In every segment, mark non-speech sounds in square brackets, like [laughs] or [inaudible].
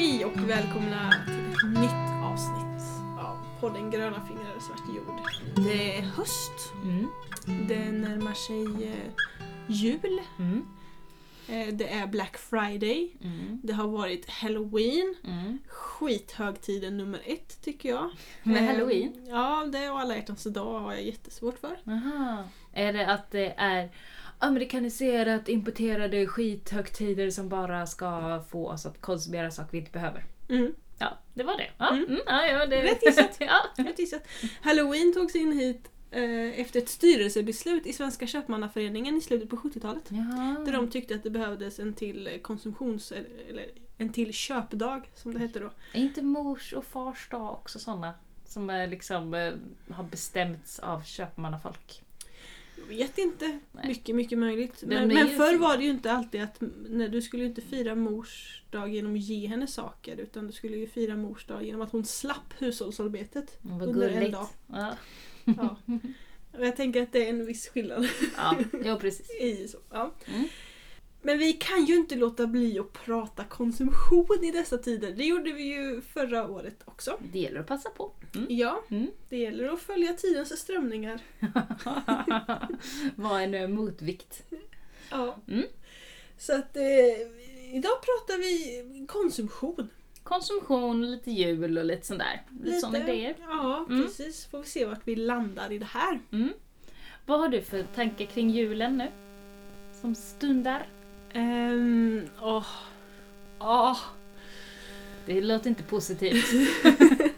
Hej och välkomna till ett nytt avsnitt av podden Gröna fingrar och svart jord. Det är höst, Mm. det närmar sig eh, jul, Mm. eh, det är Black Friday, Mm. det har varit Halloween, Mm. skithögtiden nummer ett tycker jag. Med Eh, halloween? Ja, det och alla hjärtans dag har jag jättesvårt för. Aha. Är det att det är amerikaniserat, importerade skithögtider som bara ska få oss att konsumera saker vi inte behöver? Mm. Ja, det var det. Ja, Mm. mm. ja, ja, det Rätt gissat. [laughs] ja. Rätt gissat. Halloween togs in hit eh, efter ett styrelsebeslut i Svenska Köpmannaföreningen i slutet på 70-talet. Jaha. Där de tyckte att det behövdes en till konsumtions... eller en till köpdag som det hette då. Är inte mors och fars dag också såna som är liksom, eh, har bestämts av köpmannafolk? Vet inte. Nej. Mycket, mycket möjligt. Men, men förr var det ju inte alltid att när du skulle inte fira mors dag genom att ge henne saker utan du skulle ju fira mors dag genom att hon slapp hushållsarbetet. Under en gulligt. dag. Ja. Ja. [laughs] Jag tänker att det är en viss skillnad ja, jo precis. [laughs] i så. Ja. Mm. Men vi kan ju inte låta bli att prata konsumtion i dessa tider. Det gjorde vi ju förra året också. Det gäller att passa på. Mm. Ja, Mm. det gäller att följa tidens strömningar. [laughs] Vad är nu motvikt? Ja. Mm. Så att eh, idag pratar vi konsumtion. Konsumtion, lite jul och lite sånt där. Lite, sådana idéer. Ja, Mm. precis. Får vi se vart vi landar i det här. Mm. Vad har du för tankar kring julen nu? Som stundar? Ehm, åh. Åh. Det låter inte positivt. [laughs]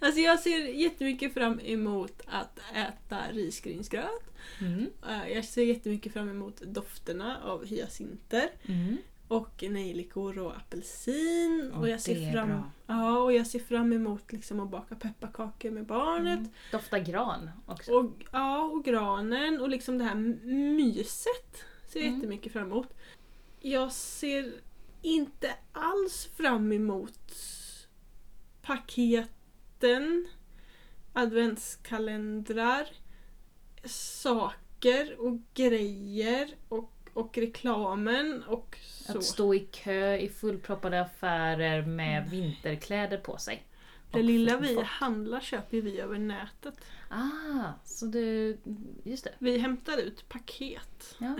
Alltså jag ser jättemycket fram emot att äta risgrynsgröt. Mm. Eh, Jag ser jättemycket fram emot dofterna av hyacinter. Mm. Och nejlikor och apelsin. Och och, jag ser fram, ja, och jag ser fram emot liksom att baka pepparkakor med barnet. Mm. Dofta gran också. Och, ja, och granen och liksom det här myset ser jag Mm. jättemycket fram emot. Jag ser inte alls fram emot paketen, adventskalendrar, saker och grejer och, och reklamen och så. Att stå i kö i fullproppade affärer med vinterkläder på sig. Det lilla vi handlar köper vi över nätet. Ah, så du... Just det. Vi hämtar ut paket. Ja.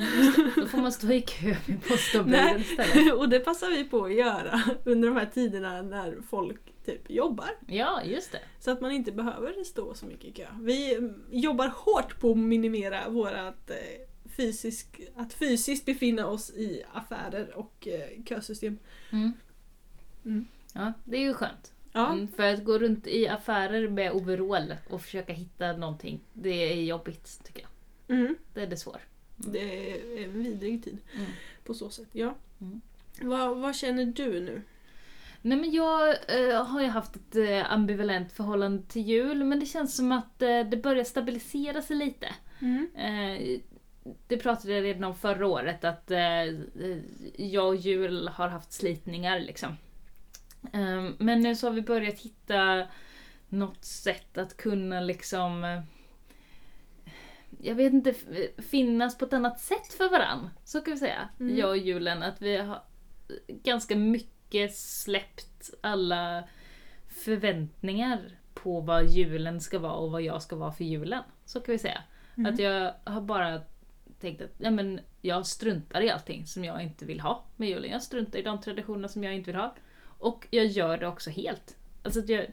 Då får man stå i kö vid postombuden istället. [laughs] och det passar vi på att göra under de här tiderna när folk typ jobbar. Ja, just det. Så att man inte behöver stå så mycket i kö. Vi mm, jobbar hårt på att minimera vårat eh, fysisk, att fysiskt befinna oss i affärer och eh, kösystem. Mm. Mm. Ja, det är ju skönt. Ja, Mm, för att gå runt i affärer med overall och försöka hitta någonting, det är jobbigt tycker jag. mm, Det är det svårt. det är en vidrig tid Mm. på så sätt. Ja. Mm. Vad, vad känner du nu? Nej men jag eh, har ju haft ett eh, ambivalent förhållande till jul men det känns som att eh, det börjar stabilisera sig lite. Mm. Eh, det pratade jag redan om förra året att eh, jag och jul har haft slitningar liksom. Eh, men nu så har vi börjat hitta något sätt att kunna liksom eh, jag vet inte, finnas på ett annat sätt för varann. Så kan vi säga. Mm. Jag och julen. Att vi har ganska mycket släppt alla förväntningar på vad julen ska vara och vad jag ska vara för julen. Så kan vi säga. Mm. Att jag har bara tänkt att ja, men jag struntar i allting som jag inte vill ha med julen. Jag struntar i de traditioner som jag inte vill ha. Och jag gör det också helt. Alltså att jag,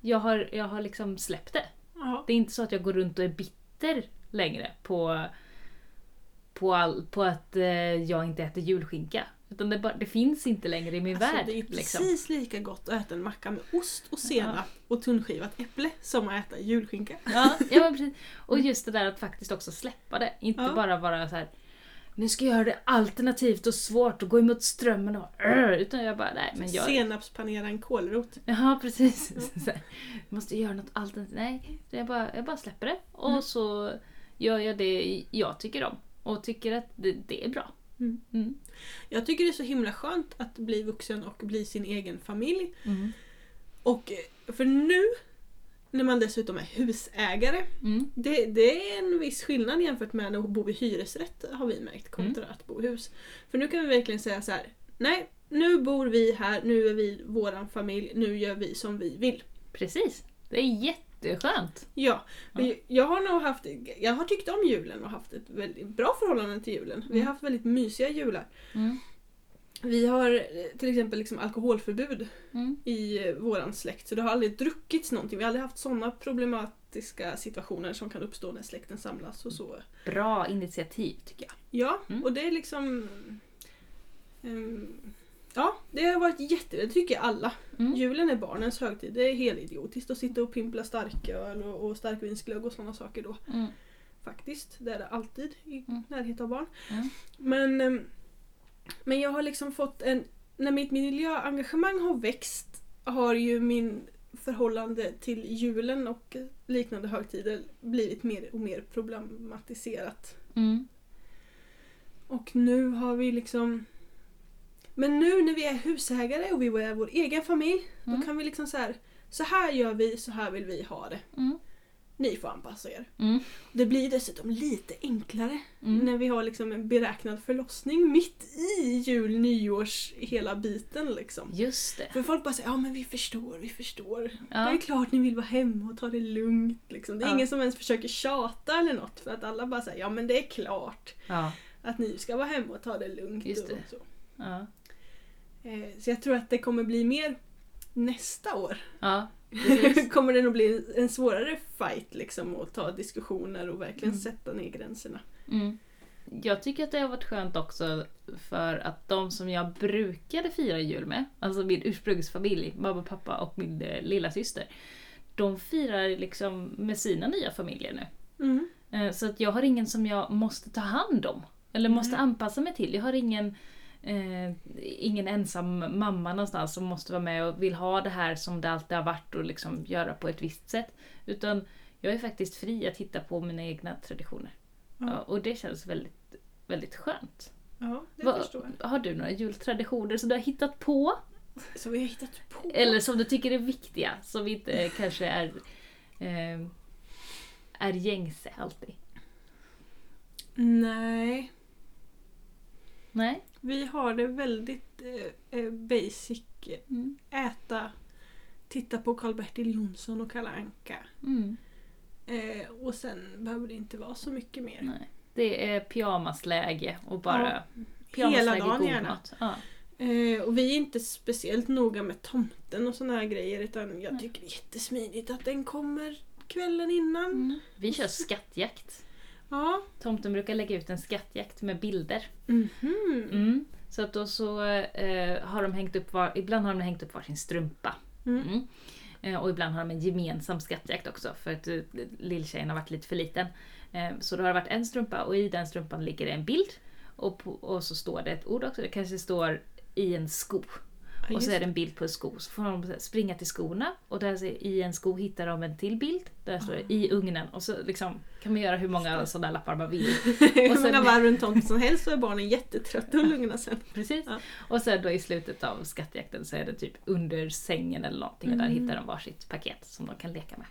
jag, har, jag har liksom släppt det. Ja. Det är inte så att jag går runt och är bitter längre på, på, all, på att eh, jag inte äter julskinka. Utan det, bara, det finns inte längre i min Alltså, värld. det är liksom. precis lika gott att äta en macka med ost och senap och tunnskivat äpple som att äta julskinka. Ja, ja [laughs] precis. Och just det där att faktiskt också släppa det. Inte Ja. bara vara så här. Nu ska jag göra det alternativt och svårt och gå emot strömmen och "Arr", Utan jag bara, nej men jag... Senapspanera en kålrot. Ja [laughs] precis. Jag måste göra något alternativt. Nej, jag bara, jag bara släpper det. Och Mm. så gör jag det jag tycker om. Och tycker att det, det är bra. Mm. Mm. Jag tycker det är så himla skönt att bli vuxen och bli sin egen familj. Mm. Och eh, för nu, när man dessutom är husägare, Mm. det, det är en viss skillnad jämfört med att bo i hyresrätt har vi märkt kontra Mm. att bo i hus. För nu kan vi verkligen säga så här. nej, nu bor vi här, nu är vi våran familj, nu gör vi som vi vill. Precis. Det är jätteskönt. Ja, Ja. jag har nog haft, jag har tyckt om julen och haft ett väldigt bra förhållande till julen. Vi har Mm. haft väldigt mysiga jular. Vi har eh, till exempel liksom alkoholförbud Mm. i eh, våran släkt så det har aldrig druckits någonting. Vi har aldrig haft sådana problematiska situationer som kan uppstå när släkten samlas och så. Bra initiativ tycker jag. Ja, Mm. och det är liksom... ehm, ja, det har varit jätte... Det tycker alla. Mm. Julen är barnens högtid. Det är helidiotiskt att sitta och pimpla starköl och, och starkvinsglögg och sådana saker då. Mm. Faktiskt. Det är det alltid i Mm. närhet av barn. Mm. Men, ehm, men jag har liksom fått en... När mitt miljöengagemang har växt har ju min förhållande till julen och liknande högtider blivit mer och mer problematiserat. Mm. Och nu har vi liksom... Men nu när vi är husägare och vi är vår egen familj, Mm. då kan vi liksom så här. Så här gör vi, så här vill vi ha det. Mm. Ni får anpassa er. Mm. Det blir dessutom lite enklare Mm. när vi har liksom en beräknad förlossning mitt i jul, nyårs, hela biten liksom. Just det. För folk bara säger ja men vi förstår, vi förstår. Det Ja. är klart ni vill vara hemma och ta det lugnt. Liksom. Det är Ja. ingen som ens försöker tjata eller något för att alla bara säger ja men det är klart Ja. att ni ska vara hemma och ta det lugnt. Just och det. så. Ja. Eh, så jag tror att det kommer bli mer nästa år. [laughs] kommer det nog bli en svårare fight liksom och ta diskussioner och verkligen Mm. sätta ner gränserna. Mm. Jag tycker att det har varit skönt också för att de som jag brukade fira jul med, alltså min ursprungsfamilj, mamma, pappa och min eh, lilla syster, de firar liksom med sina nya familjer nu. Mm. Eh, Så att jag har ingen som jag måste ta hand om. Eller måste anpassa mig till. Jag har ingen, eh, ingen ensam mamma någonstans som måste vara med och vill ha det här som det alltid har varit och liksom göra på ett visst sätt. Utan jag är faktiskt fri att hitta på mina egna traditioner. Ja. Ja, och det känns väldigt, väldigt skönt. Ja, det Vad- förstår jag. har du några jultraditioner som du har hittat på? Så vi har hittat på. Eller som du tycker är viktiga, som inte eh, [laughs] kanske är, eh, är gängse alltid? Nej, Nej? Vi har det väldigt eh, eh, basic. Mm. Äta, titta på Karl-Bertil Jonsson och Kalle Anka. Mm. Eh, och sen behöver det inte vara så mycket mer. Nej. Det är pyjamasläge och bara Hela pyjamasläge dagen gärna. Ja. Eh, och vi är inte speciellt noga med tomten och såna här grejer utan jag tycker det är jättesmidigt att den kommer kvällen innan. Mm. Vi kör skattjakt. Ja. Tomten brukar lägga ut en skattjakt med bilder. Mhm. Mm. Så att då så eh, har de hängt upp var, ibland har de hängt upp varsin strumpa. Mm. Mm. Eh, och ibland har de en gemensam skattjakt också för att eh, lilltjejen har varit lite för liten. Eh, så då har det varit en strumpa och i den strumpan ligger det en bild. Och, på, och så står det ett ord också, det kanske står i en sko. Ja, Och så är det en bild på en sko. Så får de springa till skorna och där i en sko hittar de en till bild. Där står det i ugnen. Och så liksom kan man göra hur många sådana lappar man vill. [laughs] Hur många varv runt tomten som helst så är barnen jättetrötta och lugna sen. Precis. Ja. Och sen då i slutet av skattjakten så är det typ under sängen eller någonting och där Mm. hittar de varsitt paket som de kan leka med.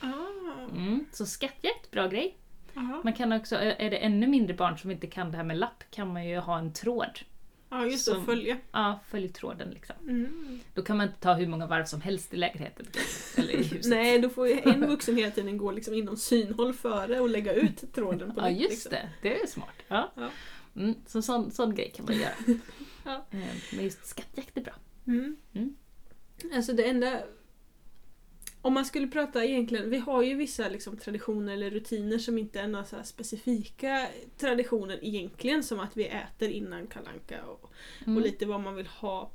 Ah, Mm. Så skattjakt, bra grej. aha. Man kan också, är det ännu mindre barn som inte kan det här med lapp kan man ju ha en tråd. Ja just det, följa. Ja, följ tråden liksom. Mm. Då kan man inte ta hur många varv som helst i lägenheten. Eller i huset. Nej, då får ju en vuxen hela tiden gå liksom inom synhåll före och lägga ut tråden på Ja nytt, just liksom. det, det är smart. Ja. Ja. Mm, så sån, sån grej kan man göra. [laughs] Ja. Eh, Men just skattjakt är bra. Mm. Mm. Alltså det enda... Om man skulle prata egentligen, vi har ju vissa liksom traditioner eller rutiner som inte är några specifika traditioner egentligen som att vi äter innan kalanka och, Mm. och lite vad man vill ha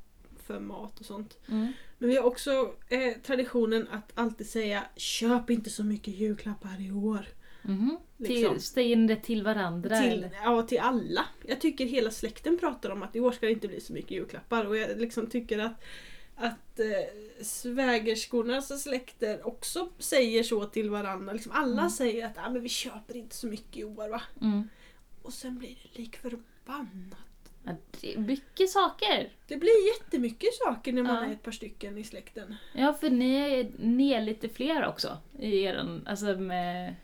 för mat och sånt. Mm. Men vi har också eh, traditionen att alltid säga köp inte så mycket julklappar i år. Mhm. Liksom. Till, säger till varandra? Till, eller? ja, till alla. Jag tycker hela släkten pratar om att i år ska det inte bli så mycket julklappar och jag liksom tycker att att eh, svägerskornas släkter också säger så till varandra. Liksom alla Mm. säger att ah, men vi köper inte så mycket i år va. Mm. Och sen blir det lik förbannat. Ja, det är mycket saker. Det blir jättemycket saker när man Ja. är ett par stycken i släkten. Ja, för ni är, ni är lite fler också. I er, alltså med,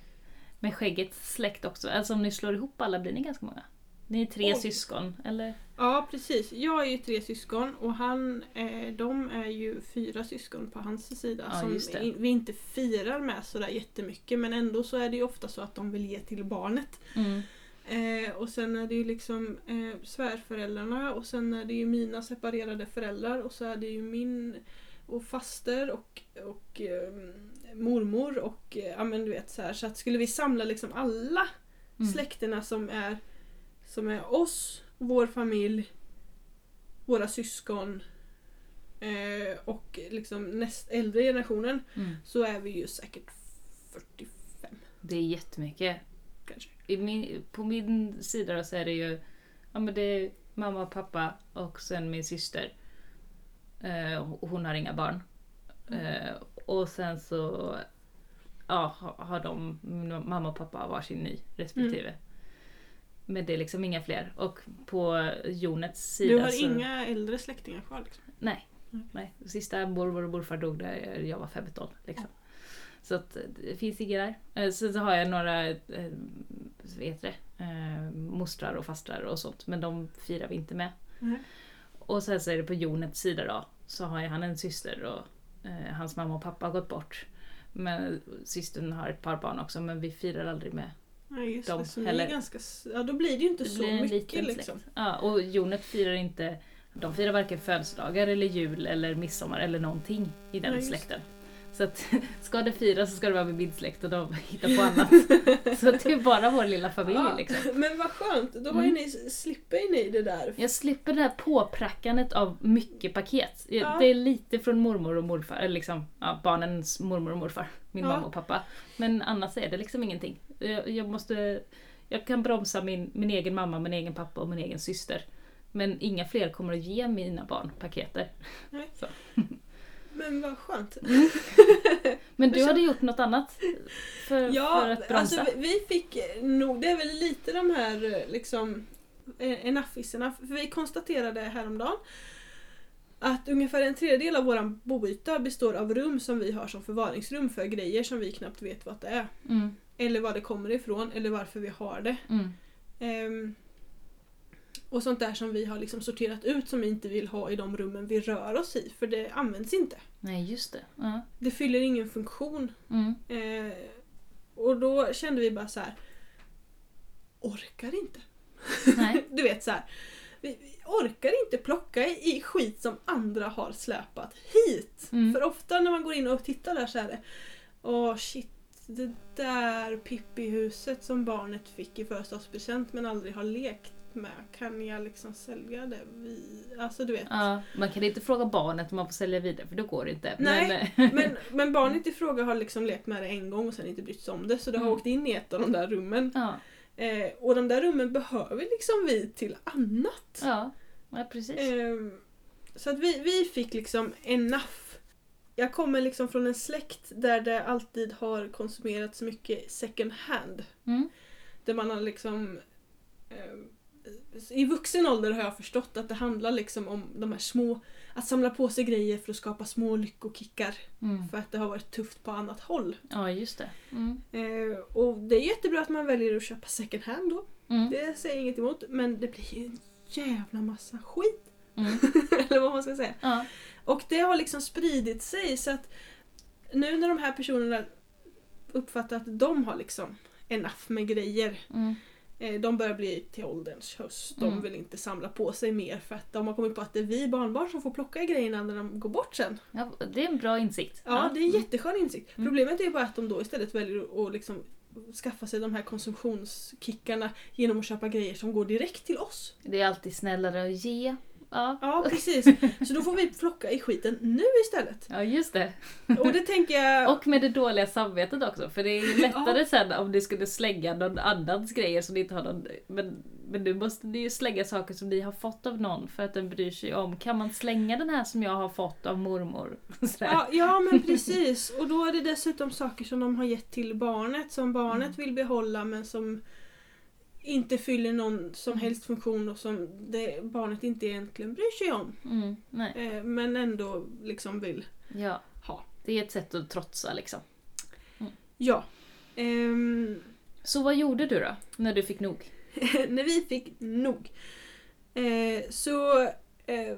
med skäggets släkt också. Alltså om ni slår ihop alla blir ni ganska många. Ni är tre Oj. syskon, eller? Ja precis, jag är ju tre syskon och han, eh, de är ju fyra syskon på hans sida Ja, som i- vi inte firar med sådär jättemycket men ändå så är det ju ofta så att de vill ge till barnet. Mm. Eh, och sen är det ju liksom eh, svärföräldrarna och sen är det ju mina separerade föräldrar och så är det ju min och faster och, och eh, mormor och eh, ja men du vet så här. Så att skulle vi samla liksom alla Mm. släkterna som är, som är oss, vår familj, våra syskon eh, och liksom näst äldre generationen Mm. så är vi ju säkert 45 Det är jättemycket. kanske. Min, på min sida så är det ju ja, men det är mamma och pappa och sen min syster. Eh, hon har inga barn. Eh, och sen så ja, ha- har de, mamma och pappa har varsin ny respektive. Men det är liksom inga fler. Och på Jonets sida Du har så... inga äldre släktingar kvar liksom? Nej. Mm. Nej. Sista mormor och morfar dog där jag var 15. Liksom. Så att det finns inget där. Eh, Sen så har jag några eh, vad heter det, eh, mostrar och fastrar och sånt. Men de firar vi inte med. Nej. Och sen så är det på Jonets sida då. Så har ju han en syster och eh, hans mamma och pappa har gått bort. Men systern har ett par barn också men vi firar aldrig med. Nej just De det, så heller. är ganska, ja då blir det ju inte Det så mycket liksom. Ja, och Jonet firar inte de firar varken födelsedagar eller jul eller midsommar eller någonting i den just släkten. Så att [laughs] ska det firas så ska det vara med min släkt och de [laughs] hittar på annat. [laughs] så det är bara vår lilla familj Ja, liksom. Men vad skönt, då Mm. ni, slipper ni det där. Jag slipper det här påprackandet av mycket paket. Ja. Det är lite från mormor och morfar, eller liksom ja, barnens mormor och morfar, min Ja. mamma och pappa. Men annars är det liksom ingenting. Jag, jag måste... Jag kan bromsa min, min egen mamma, min egen pappa och min egen syster. Men inga fler kommer att ge mina barn paketer. Nej. Så. Men vad skönt. [laughs] Men du hade gjort något annat för, för Ja, att bromsa? alltså vi- fick nog, det är väl lite de här liksom eh, enaffiserna. För vi konstaterade häromdagen att ungefär en tredjedel av vår boyta består av rum som vi har som förvaringsrum för grejer som vi knappt vet vad det är. Mm, Eller var det kommer ifrån eller varför vi har det. mm, Ehm, och sånt där som vi har liksom sorterat ut som vi inte vill ha i de rummen vi rör oss i för det används inte. nej, just det. Ja, Det fyller ingen funktion. mm, Eh, och då kände vi bara så här. Orkar inte. nej. [laughs] Du vet så här. Vi, vi orkar inte plocka i, skit som andra har släpat hit. Mm. För ofta när man går in och tittar där så är det Åh shit, det där Pippi-huset som barnet fick i födelsedagspresent men aldrig har lekt med. Kan jag liksom sälja det? Vi, alltså du vet. Ja, man kan inte fråga barnet om man får sälja vidare för då går det inte. Nej, Men, Men, [laughs] men barnet i fråga har liksom lekt med det en gång och sen inte brytt sig om det så det har Mm. åkt in i ett av de där rummen. ja, Eh, och de där rummen behöver liksom vi till annat. ja, ja, precis. Ehm, så att vi, vi fick liksom enough. Jag kommer liksom från en släkt där det alltid har konsumerats mycket second hand. Mm. Där man har liksom ehm, i vuxen ålder har jag förstått att det handlar liksom om de här små, att samla på sig grejer för att skapa små lyckokickar. Mm. För att det har varit tufft på annat håll. Ja, just det. Mm. Eh, och det är jättebra att man väljer att köpa second hand då. Mm. Det säger jag inget emot. Men det blir ju en jävla massa skit. Mm. [laughs] Eller vad man ska säga. Ja. Och det har liksom spridit sig så att nu när de här personerna uppfattar att de har liksom enough med grejer. Mm. Eh, de börjar bli till ålderns höst. De Mm. vill inte samla på sig mer för att de har kommit på att det är vi barnbarn som får plocka i grejerna när de går bort sen. ja, det är en bra insikt. Ja, det är en jätteskön insikt. Mm. Problemet är bara att de då istället väljer att- att liksom skaffa sig de här konsumtionskickarna genom att köpa grejer som går direkt till oss. Det är alltid snällare att ge. Ja, Ja, precis. Så då får vi plocka i skiten nu istället. ja just det. Och det tänker jag... Och med det dåliga samvetet också. För det är lättare sen om du skulle slänga någon annans grejer som ni inte har någon... Men, men nu måste ni ju slänga saker som ni har fått av någon för att den bryr sig om. Kan man slänga den här som jag har fått av mormor? [laughs] Sådär. Ja, ja, men precis. Och då är det dessutom saker som de har gett till barnet som barnet Mm. vill behålla men som inte fyller någon som helst funktion och som det barnet inte egentligen bryr sig om. Mm. Eh, men ändå liksom vill Ja. ha. Det är ett sätt att trotsa liksom. Ja. Ehm, Så vad gjorde du då? När du fick nog? [laughs] när vi fick nog eh, så eh,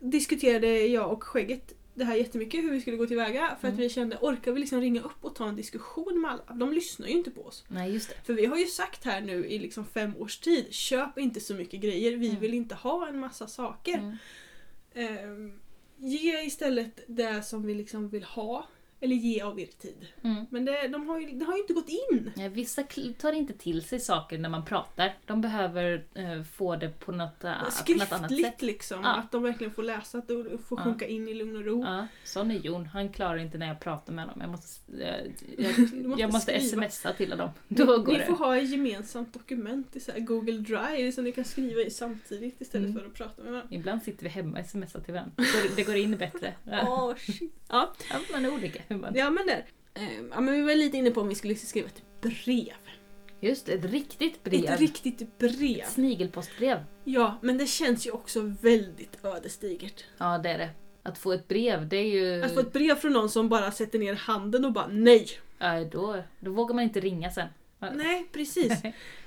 diskuterade jag och Skägget det här jättemycket, hur vi skulle gå tillväga. För att Mm. vi kände, orkar vi liksom ringa upp och ta en diskussion med alla? De lyssnar ju inte på oss. Nej, just det. För vi har ju sagt här nu i liksom fem års tid, köp inte så mycket grejer, vi Mm. vill inte ha en massa saker. Mm. Ehm, ge istället det som vi liksom vill ha, eller ge av er tid. Mm. Men det, de har ju, det har ju inte gått in. Ja, vissa tar inte till sig saker när man pratar. De behöver eh, få det på något, uh, på något annat sätt. Liksom, Ja. att de verkligen får läsa, att det får Ja. sjunka in i lugn och ro. Ja, sån är Jon. Han klarar inte när jag pratar med honom. Jag måste, eh, jag, Du måste jag måste smsa till honom. Då går ni det. får ha ett gemensamt dokument i så Google Drive som ni kan skriva i samtidigt istället Mm. för att prata med varandra. Ibland sitter vi hemma och smsar till varandra. Det går, in bättre. Ja. [laughs] Åh, shit. Ja, Ja, man är olika. Man- ja men där. Ehm, ja, men vi var lite inne på om vi skulle skriva ett brev. Just ett riktigt brev. Ett riktigt brev. Ett snigelpostbrev. Ja, men det känns ju också väldigt ödesdigert. Ja, det är det. Att få ett brev, det är ju... Att få ett brev från någon som bara sätter ner handen och bara nej. ja, då, då vågar man inte ringa sen. Nej, precis. [laughs]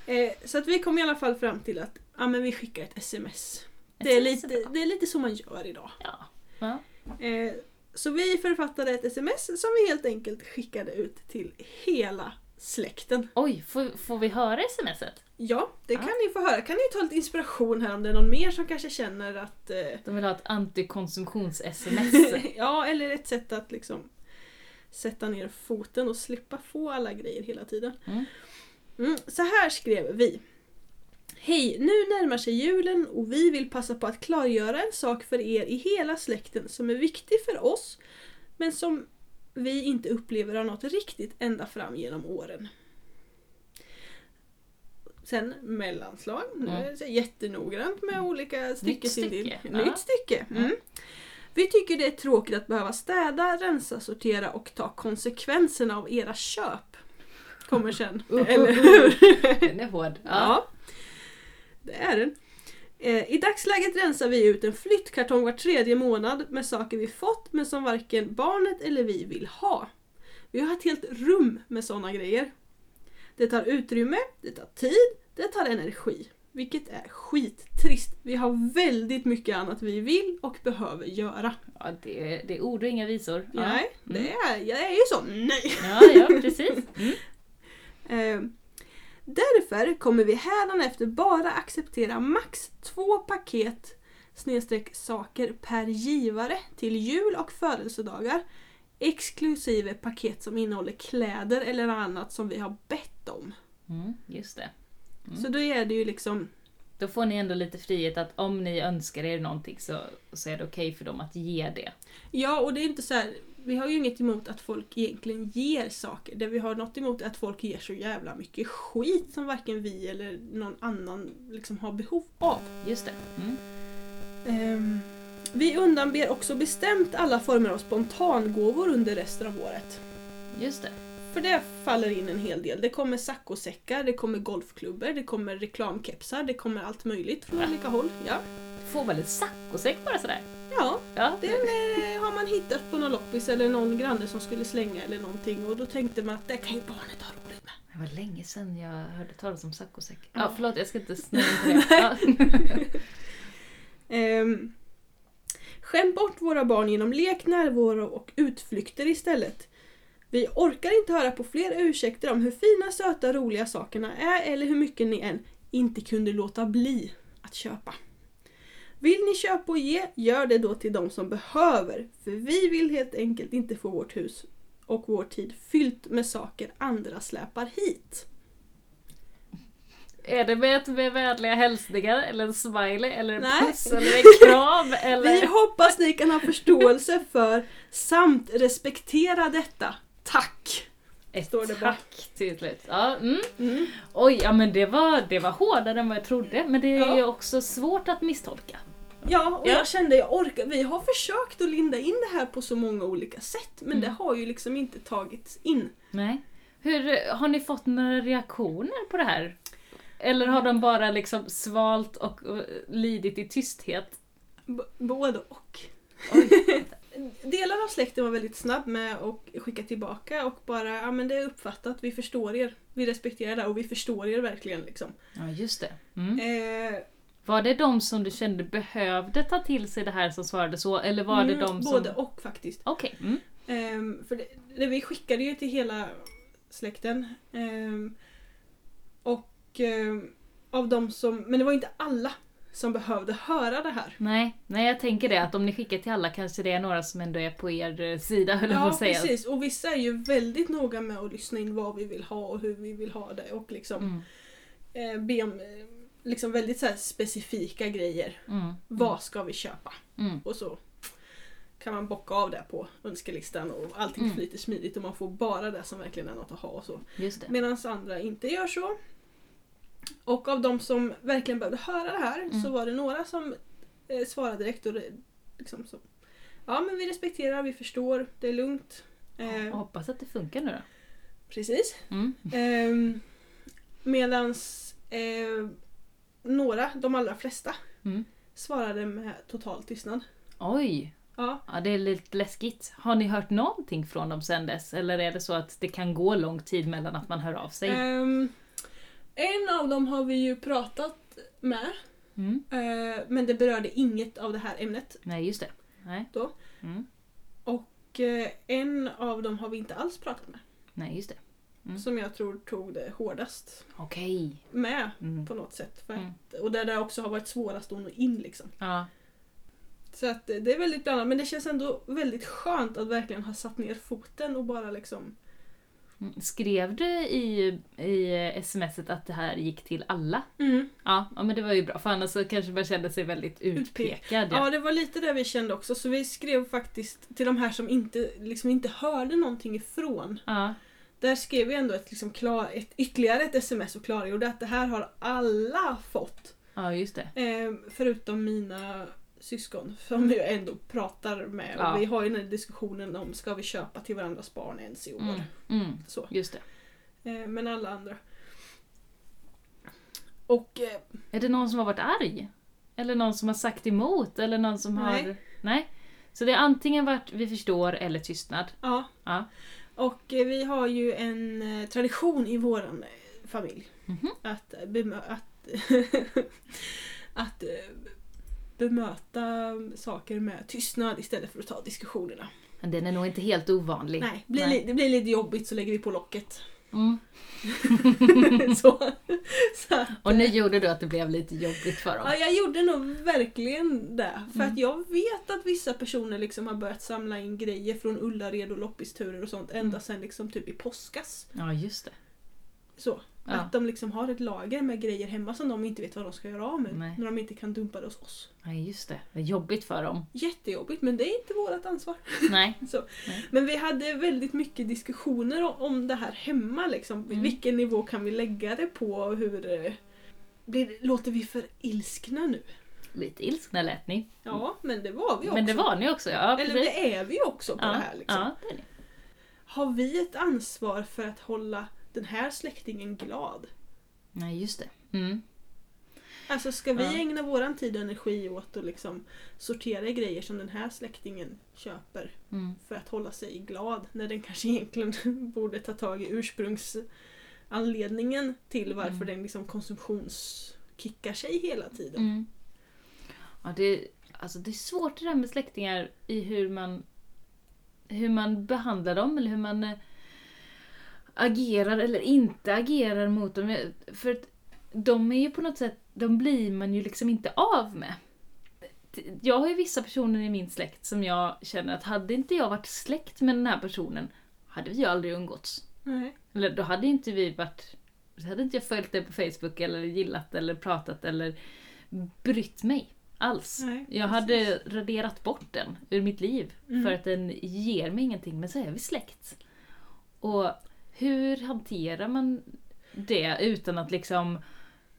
Eh, så att vi kom i alla fall fram till att ja, men vi skickar ett sms. Det är, lite, det är lite så man gör idag. Ja. ja. Eh, så vi författade ett sms som vi helt enkelt skickade ut till hela släkten. Oj, får, får vi höra smset? Ja, det Ja. kan ni få höra. Kan ni ta lite inspiration här om det är någon mer som kanske känner att... Eh, De vill ha ett antikonsumtions-sms. [laughs] ja, eller ett sätt att liksom sätta ner foten och slippa få alla grejer hela tiden. Mm. Mm, så här skrev vi. Hej, nu närmar sig julen och vi vill passa på att klargöra en sak för er i hela släkten som är viktig för oss men som vi inte upplever har något riktigt ända fram genom åren. Sen mellanslag, nu Mm. är det så jättenoggrant med olika styckesindelning. stycke, ja. Nytt stycke. Mm. Mm. Vi tycker det är tråkigt att behöva städa, rensa, sortera och ta konsekvenserna av era köp. Kommer sen. [laughs] Eller hur? Den är hård. Ja. Ja, det är den. Eh, I dagsläget rensar vi ut en flyttkartong var tredje månad med saker vi fått men som varken barnet eller vi vill ha. Vi har ett helt rum med sådana grejer. Det tar utrymme, det tar tid, det tar energi. Vilket är skittrist. Vi har väldigt mycket annat vi vill och behöver göra. Ja, det, är, det är ord och inga visor. Ja. Nej, det Mm. är, jag är ju så. Nej! Ja, ja, precis. [laughs] Mm. Eh, därför kommer vi hädanefter bara acceptera max två paket snedstreck saker per givare till jul och födelsedagar exklusive paket som innehåller kläder eller annat som vi har bett om. Mm, just det. Mm. Så då är det ju liksom Då får ni ändå lite frihet att om ni önskar er någonting så, så är det okej för dem att ge det. Ja, och det är inte så här. Vi har ju inget emot att folk egentligen ger saker. Det vi har något emot är att folk ger så jävla mycket skit som varken vi eller någon annan liksom har behov av. Just det. Mm. Ehm, vi undanber också bestämt alla former av spontangåvor under resten av året. Just det. För det faller in en hel del. Det kommer saccosäckar, det kommer golfklubbor, det kommer reklamkepsar, det kommer allt möjligt från Ja. olika håll. Ja, Får väl en saccosäck bara sådär? ja Ja, den eh, har man hittat på någon loppis eller någon granne som skulle slänga eller någonting och då tänkte man att det kan ju barnet ha roligt med. Det var länge sedan jag hörde talas om saccosäck. Ja. Ja, förlåt, jag ska inte snöa in [laughs] på det. [laughs] Ehm, skäm bort våra barn genom lek, närvaro och utflykter istället. Vi orkar inte höra på fler ursäkter om hur fina, söta, roliga sakerna är eller hur mycket ni än inte kunde låta bli att köpa. Vill ni köpa och ge, gör det då till de som behöver. För vi vill helt enkelt inte få vårt hus och vår tid fyllt med saker andra släpar hit. Är det med, med vänliga hälsningar, eller en smiley, eller en Nej. puss, eller en kram? [laughs] Eller... Vi hoppas ni kan ha förståelse för samt respektera detta. Tack! Ett står det tack slut. Ja, mm. Mm. Oj, ja men det var, det var hårdare än vad jag trodde. Men det är Ja. ju också svårt att misstolka. Ja, och Ja. jag kände jag orkar. Vi har försökt att linda in det här på så många olika sätt men Mm. det har ju liksom inte tagits in. Nej. Hur, har ni fått några reaktioner på det här? Eller har de bara liksom svalt och lidit i tysthet? B- både och. [laughs] delar av släkten var väldigt snabb med att skicka tillbaka och bara ja men det är uppfattat, vi förstår er. Vi respekterar det och vi förstår er verkligen liksom. Ja, just det. Mm. Eh, Var det de som du kände behövde ta till sig det här som svarade så? Eller var det mm, de som... Både och faktiskt. Okej. Mm. Ehm, för det, det, vi skickade ju till hela släkten. Ehm, och ehm, av de som, men det var inte alla som behövde höra det här. Nej, nej, jag tänker det att om ni skickar till alla kanske det är några som ändå är på er eh, sida höll jag på Ja att säga. precis, och vissa är ju väldigt noga med att lyssna in vad vi vill ha och hur vi vill ha det och liksom Mm. eh, be om eh, liksom väldigt så specifika grejer. Mm. Vad ska vi köpa? Mm. Och så kan man bocka av det på önskelistan och allting Mm. flyter smidigt och man får bara det som verkligen är något att ha och så. Medan andra inte gör så. Och av de som verkligen behövde höra det här Mm. så var det några som eh, svarade direkt och liksom så. Ja men vi respekterar, vi förstår, det är lugnt. Eh, Jag hoppas att det funkar nu då. Precis. Mm. Eh, medans eh, några, de allra flesta, Mm. svarade med total tystnad. Oj! Ja, Ja, det är lite läskigt. Har ni hört någonting från dem sen dess? Eller är det så att det kan gå lång tid mellan att man hör av sig? Ehm, en av dem har vi ju pratat med, Mm. eh, men det berörde inget av det här ämnet. Nej, just det. Nej. Då. Mm. Och eh, en av dem har vi inte alls pratat med. Nej, just det. Mm. Som jag tror tog det hårdast Okej. med Mm. på något sätt. För Mm. att, och där det också har varit svårast att nå in liksom. Ja. Så att eh, det är väldigt blandat men det känns ändå väldigt skönt att verkligen ha satt ner foten och bara liksom. Skrev du i, i smset att det här gick till alla? mm. Ja, ja men det var ju bra för annars så kanske man kände sig väldigt utpekad. Ja det var lite det vi kände också så vi skrev faktiskt till de här som inte, liksom inte hörde någonting ifrån. ja. Där skrev vi ändå ett, liksom klar, ett, ytterligare ett sms och klargjorde att det här har alla fått. ja just det. Eh, förutom mina syskon [laughs] som jag ändå pratar med. Ja. Vi har ju den här diskussionen om ska vi köpa till varandras barn ens i år. Mm. Mm. Så. Just det. Eh, men alla andra. Och eh, Är det någon som har varit arg? Eller någon som har sagt emot? Eller någon som Nej. har... Nej. Så det har antingen varit vi förstår eller tystnad. ja. Ja. Och eh, vi har ju en tradition i våran familj. Att, eh, bemö- att, [laughs] att eh, bemöta saker med tystnad istället för att ta diskussionerna. Men den är nog inte helt ovanlig. Nej, blir Nej. Li- det blir lite jobbigt så lägger vi på locket. Mm. [laughs] så, så att, Och nu gjorde du att det blev lite jobbigt för dem. Ja, jag gjorde nog verkligen det. För Mm. att jag vet att vissa personer liksom har börjat samla in grejer från Ullared och loppisturer och sånt ända Mm. sedan liksom typ i påskas. Ja, just det. Så. Ja. Att de liksom har ett lager med grejer hemma som de inte vet vad de ska göra av med. Nej. När de inte kan dumpa det hos oss. Nej, just det. Det är jobbigt för dem. Jättejobbigt men det är inte vårt ansvar. Nej. [laughs] Nej. Men vi hade väldigt mycket diskussioner om- det här hemma. Liksom. Mm. Vilken nivå kan vi lägga det på? Hur, eh, blir, låter vi för ilskna nu? Lite ilskna lät ni. Ja, men det var vi också. Men det var ni också, ja. Eller precis. det är vi också på ja, det här. Liksom. Ja, det är ni. Har vi ett ansvar för att hålla den här släktingen glad? Nej, just det. Mm. Alltså ska vi Ja. ägna våran tid och energi åt att liksom sortera grejer som den här släktingen köper Mm. för att hålla sig glad när den kanske egentligen [laughs] borde ta tag i ursprungsanledningen till varför Mm. den liksom konsumtionskickar sig hela tiden. Mm. Ja, det, alltså det är svårt det där med släktingar i hur man, hur man behandlar dem eller hur man eh, agerar eller inte agerar mot dem. För att de är ju på något sätt, de blir man ju liksom inte av med. Jag har ju vissa personer i min släkt som jag känner att hade inte jag varit släkt med den här personen hade vi ju aldrig umgåtts. Nej. Eller då hade inte vi varit... Då hade inte jag följt det på Facebook eller gillat eller pratat eller brytt mig alls. Nej, jag hade raderat bort den ur mitt liv Mm. för att den ger mig ingenting. Men så är vi släkt. Och hur hanterar man det utan att liksom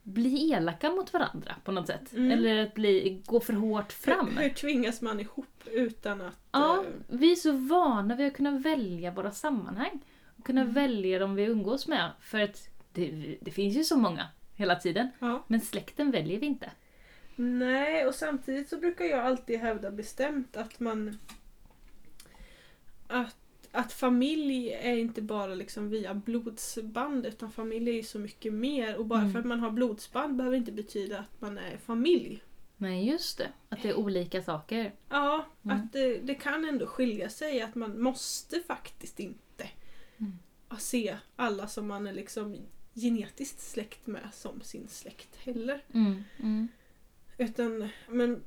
bli elaka mot varandra på något sätt? Mm. Eller att bli, gå för hårt fram? Hur, hur tvingas man ihop utan att... Ja, eh, vi är så vana vid att kunna välja våra sammanhang. Och kunna Mm. välja dem vi umgås med. För att det, det finns ju så många hela tiden. ja. Men släkten väljer vi inte. Nej, och samtidigt så brukar jag alltid hävda bestämt att man att, att familj är inte bara liksom via blodsband utan familj är ju så mycket mer och bara Mm. för att man har blodsband behöver inte betyda att man är familj. Nej, just det. Att det är olika saker. Ja, Mm. att det, det kan ändå skilja sig att man måste faktiskt inte Mm. se alla som man är liksom genetiskt släkt med som sin släkt heller. Mm. Mm. Utan, men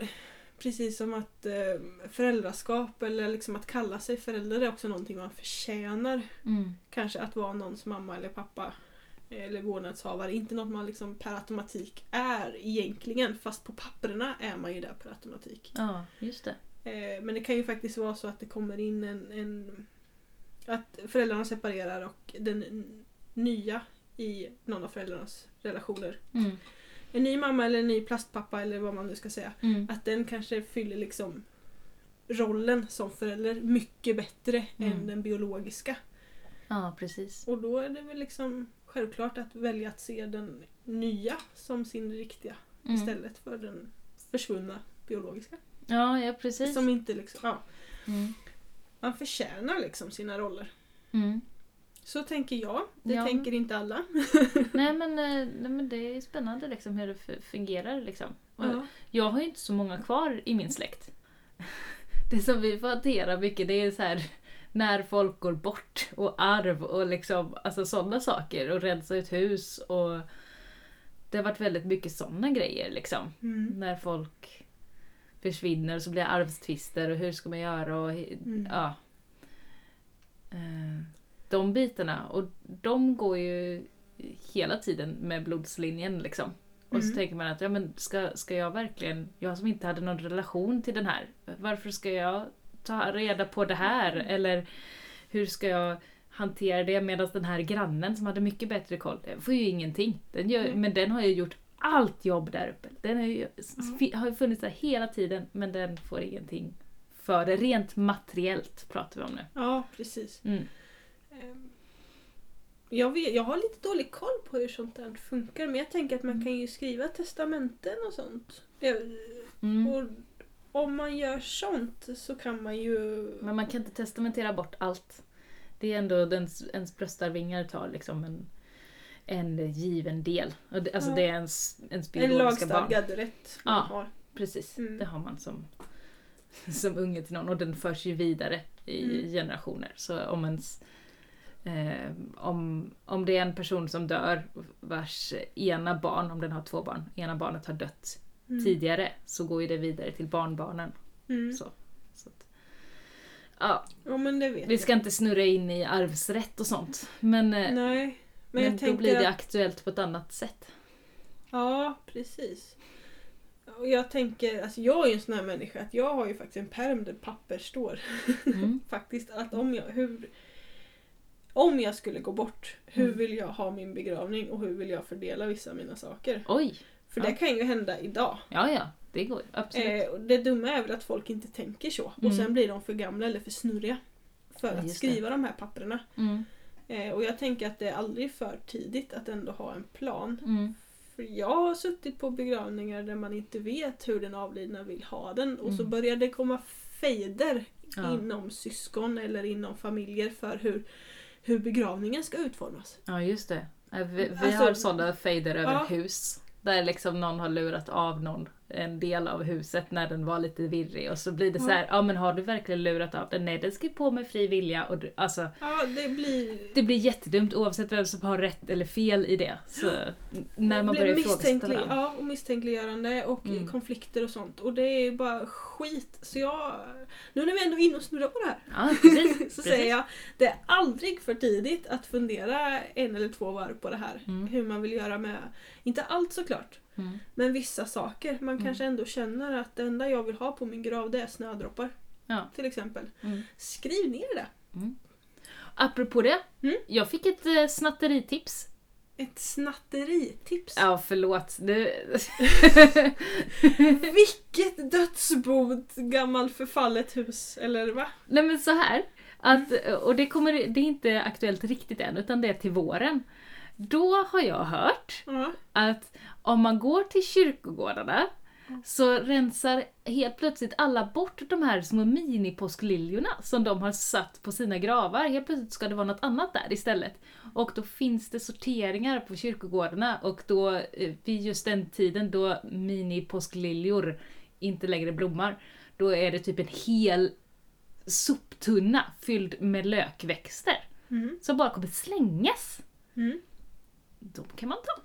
precis som att eh, föräldraskap eller liksom att kalla sig förälder är också någonting man förtjänar. Mm. Kanske att vara någons mamma eller pappa eller vårdnadshavare. Inte något man liksom per automatik är egentligen fast på papperna är man ju där per automatik. Ja, just det. Eh, men det kan ju faktiskt vara så att det kommer in en, en att föräldrarna separerar och den nya i någon av föräldrarnas relationer Mm. En ny mamma eller en ny plastpappa eller vad man nu ska säga. Mm. Att den kanske fyller liksom rollen som förälder mycket bättre Mm. än den biologiska. Ja, precis. Och då är det väl liksom självklart att välja att se den nya som sin riktiga Mm. istället för den försvunna biologiska. Ja, ja precis. Som inte liksom, ja, Mm. man förtjänar liksom sina roller. Så tänker jag. Det Ja. tänker inte alla. [laughs] Nej, men, eh, nej men det är spännande liksom hur det fungerar. Liksom. Ja. Jag har ju inte så många kvar i min släkt. [laughs] Det som vi får hantera mycket det är så här när folk går bort och arv och liksom alltså sådana saker och rensa ut hus och det har varit väldigt mycket sådana grejer liksom. Mm. När folk försvinner och så blir det arvstvister och hur ska man göra och Mm. ja. De bitarna och de går ju hela tiden med blodslinjen liksom. Och så Mm. tänker man att ja, men ska, ska jag verkligen, jag som inte hade någon relation till den här, varför ska jag ta reda på det här? Eller hur ska jag hantera det medan den här grannen som hade mycket bättre koll, den får ju ingenting. Den gör, Nej. men den har ju gjort allt jobb där uppe. Den har ju, fi- har funnits där hela tiden men den får ingenting för det. Rent materiellt pratar vi om nu. ja, precis. Mm. Ehm, Jag, vet, jag har lite dålig koll på hur sånt där funkar men jag tänker att man kan ju skriva testamenten och sånt. Mm. Och om man gör sånt så kan man ju... Men man kan inte testamentera bort allt. Det är ändå den, ens bröstarvingar tar liksom en, en given del. Alltså Ja. det är ens, ens En biologiska barn. lagstadgad rätt man Ja. har. Precis, Mm. det har man som, [laughs] som unge till någon och den förs ju vidare i Mm. generationer. Så om ens eh, om, om det är en person som dör vars ena barn, om den har två barn, ena barnet har dött Mm. tidigare så går ju det vidare till barnbarnen. Mm. Så, så att, ja, Ja vi jag. ska inte snurra in i arvsrätt och sånt. Men, eh, Nej. Men, men, jag då blir det att... aktuellt på ett annat sätt. Ja, precis. Och jag tänker, alltså jag är ju en sån här människa att jag har ju faktiskt en pärm där papper står. Mm. [laughs] faktiskt att om jag, hur, om jag skulle gå bort, hur Mm. vill jag ha min begravning och hur vill jag fördela vissa av mina saker? Oj! För Ja. det kan ju hända idag. Ja, ja, det går. Absolut. Eh, det dumma är väl att folk inte tänker så. Och Mm. sen blir de för gamla eller för snurriga. För Ja, att skriva de här papperna. Mm. Eh, och jag tänker att det är aldrig för tidigt att ändå ha en plan. Mm. För jag har suttit på begravningar där man inte vet hur den avlidna vill ha den och så Mm. börjar det komma fejder Ja. inom syskon eller inom familjer för hur, hur begravningen ska utformas. ja, just det. Eh, Vi, vi Alltså- har sådana fejder över Ja. hus. Där liksom någon har lurat av någon en del av huset när den var lite virrig och så blir det så här, ja men har du verkligen lurat av den? Nej, den ju på med fri vilja. Och du, alltså, Ja, det blir... det blir jättedumt oavsett vem som har rätt eller fel i det. Så, när man börjar ifrågasätta varandra. Ja, och misstänkliggörande och Mm. konflikter och sånt. Och det är ju bara skit. Så jag... Nu när vi ändå är inne och snurrar på det här. Ja, precis. [laughs] så precis. säger jag, det är aldrig för tidigt att fundera en eller två varv på det här. Mm. Hur man vill göra med, inte allt såklart, Mm. men vissa saker. Man Mm. kanske ändå känner att det enda jag vill ha på min grav det är snödroppar. Ja. Till exempel. Mm. Skriv ner det. Apropå det, Mm. jag fick ett eh, snatteritips. Ett snatteritips. Ja, förlåt. Det... [laughs] Vilket dödsbot, gammal förfallet hus, eller va? Nej men så här. Att, och det, kommer, det är inte aktuellt riktigt än, utan det är till våren. Då har jag hört Ja. att om man går till kyrkogårdarna så rensar helt plötsligt alla bort de här små minipåskliljorna som de har satt på sina gravar. Helt plötsligt ska det vara något annat där istället. Och då finns det sorteringar på kyrkogårdarna och då eh, vid just den tiden då minipåskliljor inte längre blommar, då är det typ en hel soptunna fylld med lökväxter Mm. som bara kommer slängas. Mm. De kan man ta.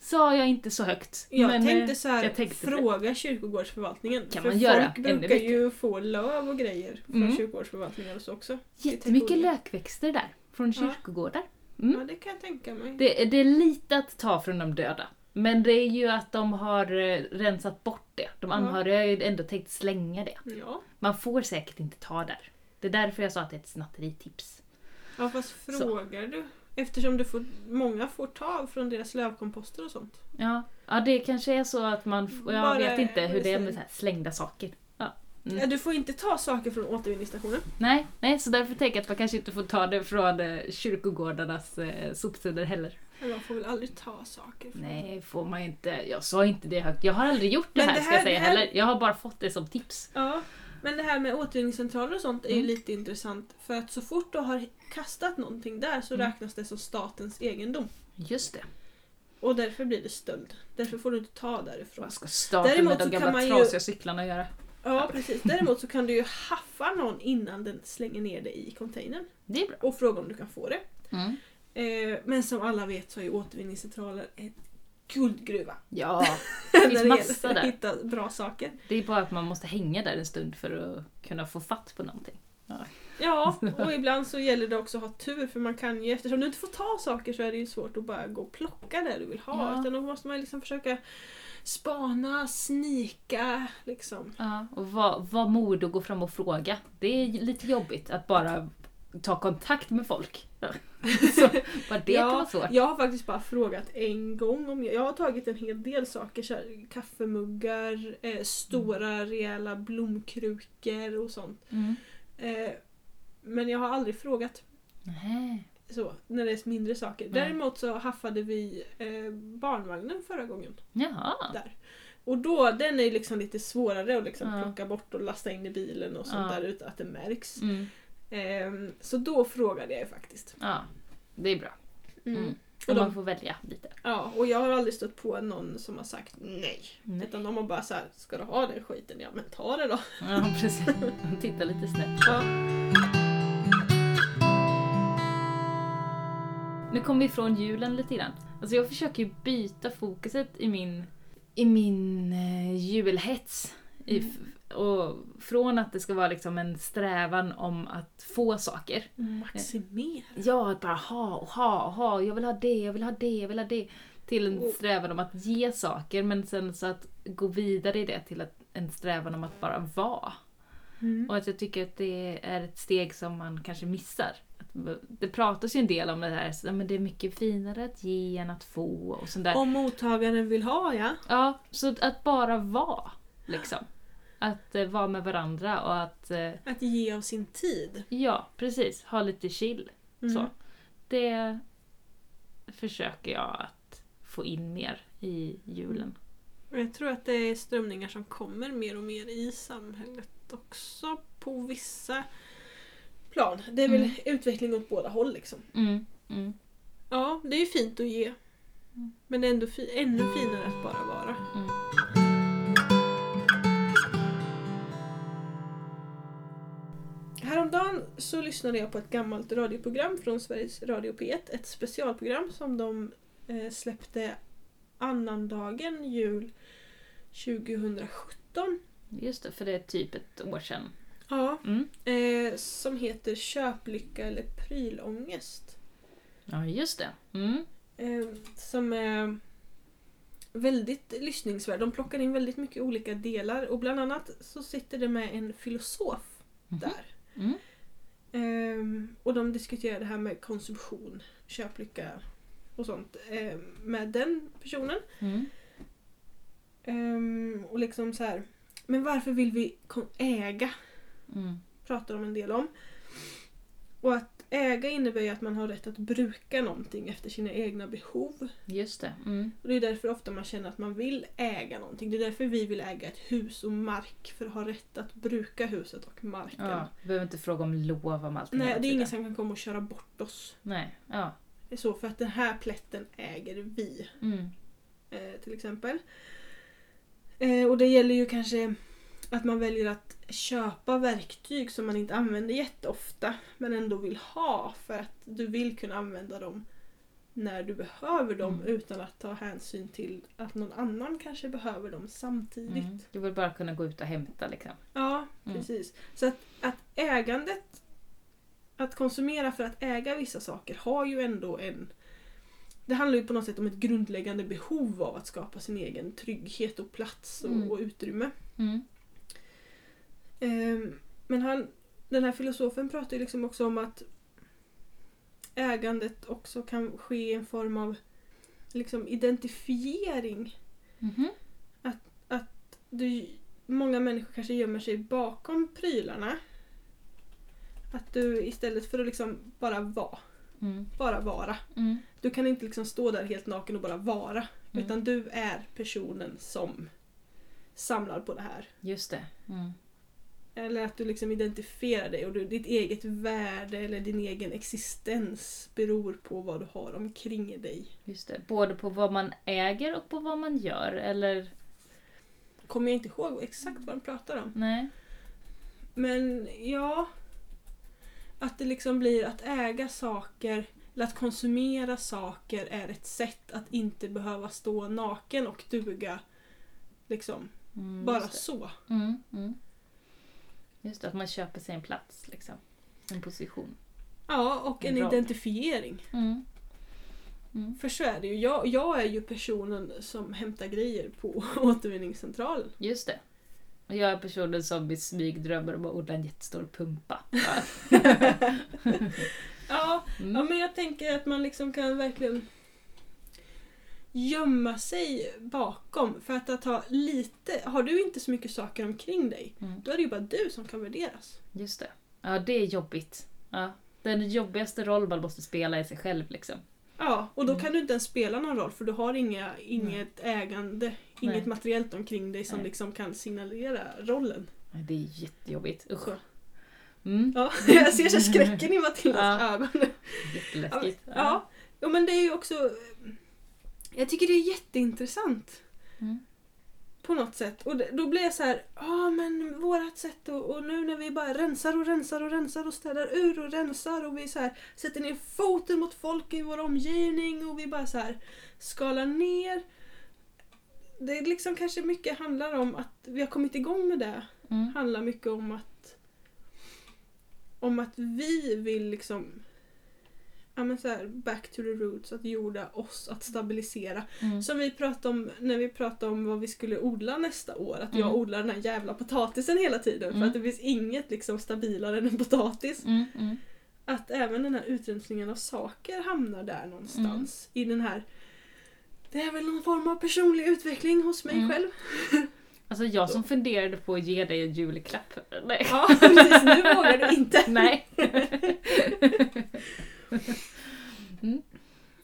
Sa jag inte så högt. Jag men, tänkte eh, så här, jag tänkte det. fråga kyrkogårdsförvaltningen. Kan för man göra folk brukar ju få löv och grejer från Mm. kyrkogårdsförvaltningen och så också. Jättemycket lökväxter där, från kyrkogårdar. Mm. Ja, det kan jag tänka mig. Det, det är lite att ta från de döda. Men det är ju att de har eh, rensat bort det. De anhöriga har ju ändå tänkt slänga det. Ja. Man får säkert inte ta där. Det är därför jag sa att det är ett snatteritips. ja, fast frågar du? Eftersom du får, många får ta från deras lövkomposter och sånt. Ja, ja det kanske är så att man... Jag Bara- vet inte hur det är med så här slängda saker. Ja. Mm. Ja, du får inte ta saker från återvinningsstationen. Nej, nej, så därför tänker jag att man kanske inte får ta det från eh, kyrkogårdarnas eh, soptunnor heller. Men man får väl aldrig ta saker från... Nej, får man inte. Jag sa inte det högt. Jag har aldrig gjort det här, det ska jag här- säga här- heller. Jag har bara fått det som tips. Ja, men det här med återvinningscentraler och sånt är ju Mm. lite intressant. För att så fort du har kastat någonting där så Mm. räknas det som statens egendom. Just det. Och därför blir det stöld. Därför får du inte ta därifrån. Vad ska staten Däremot med de gamla ju- trasiga cyklarna göra? Ja, precis. Däremot så kan du ju haffa någon innan den slänger ner det i containern. Det är bra. Och fråga om du kan få det. Mm. Eh, men som alla vet så är återvinningscentraler en guldgruva. Ja, [laughs] det finns massa där. hitta bra saker. Det är bara att man måste hänga där en stund för att kunna få fatt på någonting. Ja, [laughs] och ibland så gäller det också att ha tur för man kan ju, eftersom du inte får ta saker så är det ju svårt att bara gå och plocka det du vill ha. Ja. Utan då måste man liksom försöka spana, snika liksom. Ja, och vara var modig och gå fram och fråga. Det är lite jobbigt att bara ta kontakt med folk. [laughs] Så, bara det kan vara svårt. jag har faktiskt bara frågat en gång om jag, jag har tagit en hel del saker. Så här, kaffemuggar, eh, stora rejäla blomkrukor och sånt. Mm. Eh, men jag har aldrig frågat Nej. så, när det är mindre saker. Nej. Däremot så haffade vi eh, barnvagnen förra gången. Jaha. där. Och då, den är liksom lite svårare att liksom Ja. plocka bort och lasta in i bilen och sånt Ja. där utan att det märks. Mm. Ehm, så då frågade jag ju faktiskt. Ja, det är bra. Mm. Mm. Och Och de- man får välja lite. Ja, och jag har aldrig stött på någon som har sagt nej. Nej. Utan de har bara så här, ska du ha den skiten? Ja men ta det då. Ja, precis. Titta lite snett. Ja. Nu kommer vi ifrån julen lite grann. Alltså jag försöker ju byta fokuset i min, i min eh, julhets. I, Mm. och från att det ska vara liksom en strävan om att få saker. Maximera. Ja, att bara ha och ha och ha. Jag vill ha det, jag vill ha det, jag vill ha det. Till en strävan om att ge saker men sen så att gå vidare i det till att, en strävan om att bara vara. Mm. Och att jag tycker att det är ett steg som man kanske missar. Det pratas ju en del om det här, så, men det är mycket finare att ge än att få och sånt där. Om mottagaren vill ha ja. Ja, så att bara vara. Liksom. Att eh, vara med varandra och att, eh, Att ge av sin tid. ja precis, ha lite chill. Mm. Så. Det försöker jag att få in mer i julen. Jag tror att det är strömningar som kommer mer och mer i samhället också på vissa plan. Det är väl Mm. utveckling åt båda håll liksom. Mm, mm, Ja, det är ju fint att ge. Mm. Men det är ändå fi- ännu finare att bara vara. Så lyssnade jag på ett gammalt radioprogram från Sveriges Radio P1. Ett specialprogram som de eh, släppte annandagen jul 2017. Just det, för det är typ ett år sedan. Ja, Mm. eh, som heter Köplycka eller prylångest. Ja, just det. Mm. Eh, som är väldigt lyssningsvärd. De plockar in väldigt mycket olika delar och bland annat så sitter det med en filosof Mhm. där. Ehm, och de diskuterar det här med konsumtion, köplycka och sånt ehm, med den personen. Mm. Ehm, och liksom så här, men varför vill vi äga? Mm. Pratar de en del om. Och att äga innebär ju att man har rätt att bruka någonting efter sina egna behov. Just det. Mm. Och det är därför ofta man känner att man vill äga någonting. Det är därför vi vill äga ett hus och mark. För att ha rätt att bruka huset och marken. Ja, vi behöver inte fråga om lov om allting Nej, det är ingen som kan komma och köra bort oss. Nej, ja. Det är så för att den här plätten äger vi. Mm. eh, till exempel. Eh, och det gäller ju kanske att man väljer att köpa verktyg som man inte använder jätteofta men ändå vill ha för att du vill kunna använda dem när du behöver dem Mm. utan att ta hänsyn till att någon annan kanske behöver dem samtidigt. Mm. Du vill bara kunna gå ut och hämta liksom. Ja, Mm. precis. Så att, att ägandet, att konsumera för att äga vissa saker har ju ändå en... Det handlar ju på något sätt om ett grundläggande behov av att skapa sin egen trygghet och plats och, Mm. och utrymme. Mm. Ehm, men han, den här filosofen pratar ju liksom också om att ägandet också kan ske i en form av liksom identifiering. Mhm. Du, många människor kanske gömmer sig bakom prylarna. Att du istället för att liksom bara vara, Mm. bara vara. Mm. Du kan inte liksom stå där helt naken och bara vara. Mm. Utan du är personen som samlar på det här. Just det. Eller att du liksom identifierar dig och du, ditt eget värde eller din egen existens beror på vad du har omkring dig. Just det. Både på vad man äger och på vad man gör, eller? Kommer jag inte ihåg exakt vad de pratar om. Nej. Men ja, att det liksom blir att äga saker eller att konsumera saker är ett sätt att inte behöva stå naken och duga liksom Mm, bara så. Mm. Mm. Just det, att man köper sig en plats liksom. En position. Ja, och en En identifiering. Mm. Mm. För så är det ju. Jag, jag är ju personen som hämtar grejer på [laughs] återvinningscentralen. Just det. Och jag är personen som i smyg drömmer om att odla en jättestor pumpa. Ja. [laughs] Ja, Mm. ja, men jag tänker att man liksom kan verkligen gömma sig bakom. För att, att ha lite, har du inte så mycket saker omkring dig, Mm. då är det ju bara du som kan värderas. Just det. Ja, det är jobbigt. Ja. Den jobbigaste roll man måste spela är sig själv liksom. Ja, och då Mm. kan du inte ens spela någon roll för du har inga, inget ägande, inget Nej. materiellt omkring dig som Nej. liksom kan signalera rollen. Det är jättejobbigt. Usch. Mm. Ja, [laughs] jag ser så [laughs] skräcken i Matildas Ja. ögon. Jätteläskigt. Ja, ja. ja, men det är ju också... Jag tycker det är jätteintressant. Mm. På något sätt. Och då blir jag så här, ja men vårat sätt och, och nu när vi bara rensar och rensar och rensar och städar ur och rensar och vi så här sätter ner foten mot folk i vår omgivning och vi bara så här skalar ner. Det är liksom kanske mycket handlar om att vi har kommit igång med det. Mm. handlar mycket om att om att vi vill liksom ja men så här, back to the roots, att jorda oss, att stabilisera. Mm. Som vi pratade om när vi pratade om vad vi skulle odla nästa år. Att jag Mm. odlar den här jävla potatisen hela tiden. För Mm. att det finns inget liksom stabilare än en potatis. Mm. Mm. Att även den här utrensningen av saker hamnar där någonstans. I den här det är väl någon form av personlig utveckling hos mig Mm. själv. Alltså jag som funderade på att ge dig en julklapp. Nej. Ja, precis. Nu vågar du inte. [laughs] Nej. [laughs] [laughs]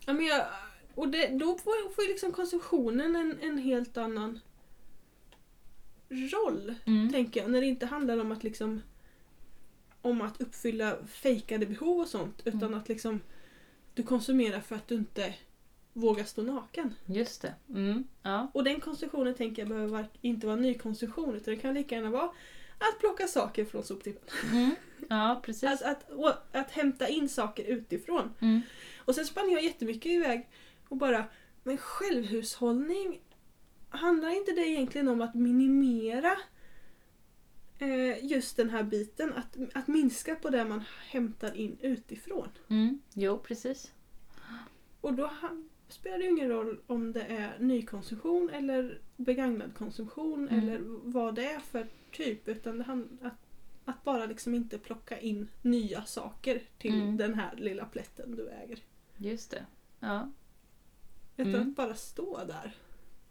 Ja, men jag, och det, då får, ju liksom konsumtionen en, en helt annan roll, Mm. tänker jag. När det inte handlar om att liksom om att uppfylla fejkade behov och sånt. Utan Mm. att liksom du konsumerar för att du inte vågar stå naken. Just det. Mm. Ja. Och den konsumtionen tänker jag behöver inte vara nykonsumtion utan det kan lika gärna vara att plocka saker från soptippen. Ja, precis. Alltså att, att hämta in saker utifrån. Mm. Och sen spann jag jättemycket iväg och bara, men självhushållning, handlar inte det egentligen om att minimera eh, just den här biten? Att, att minska på det man hämtar in utifrån. Mm. Jo, precis. Och då spelar det ju ingen roll om det är nykonsumtion eller begagnad konsumtion Mm. eller vad det är för typ. Utan det handlar att, att bara liksom inte plocka in nya saker till Mm. den här lilla plätten du äger. Just det. Ja. Utan Mm. att bara stå där.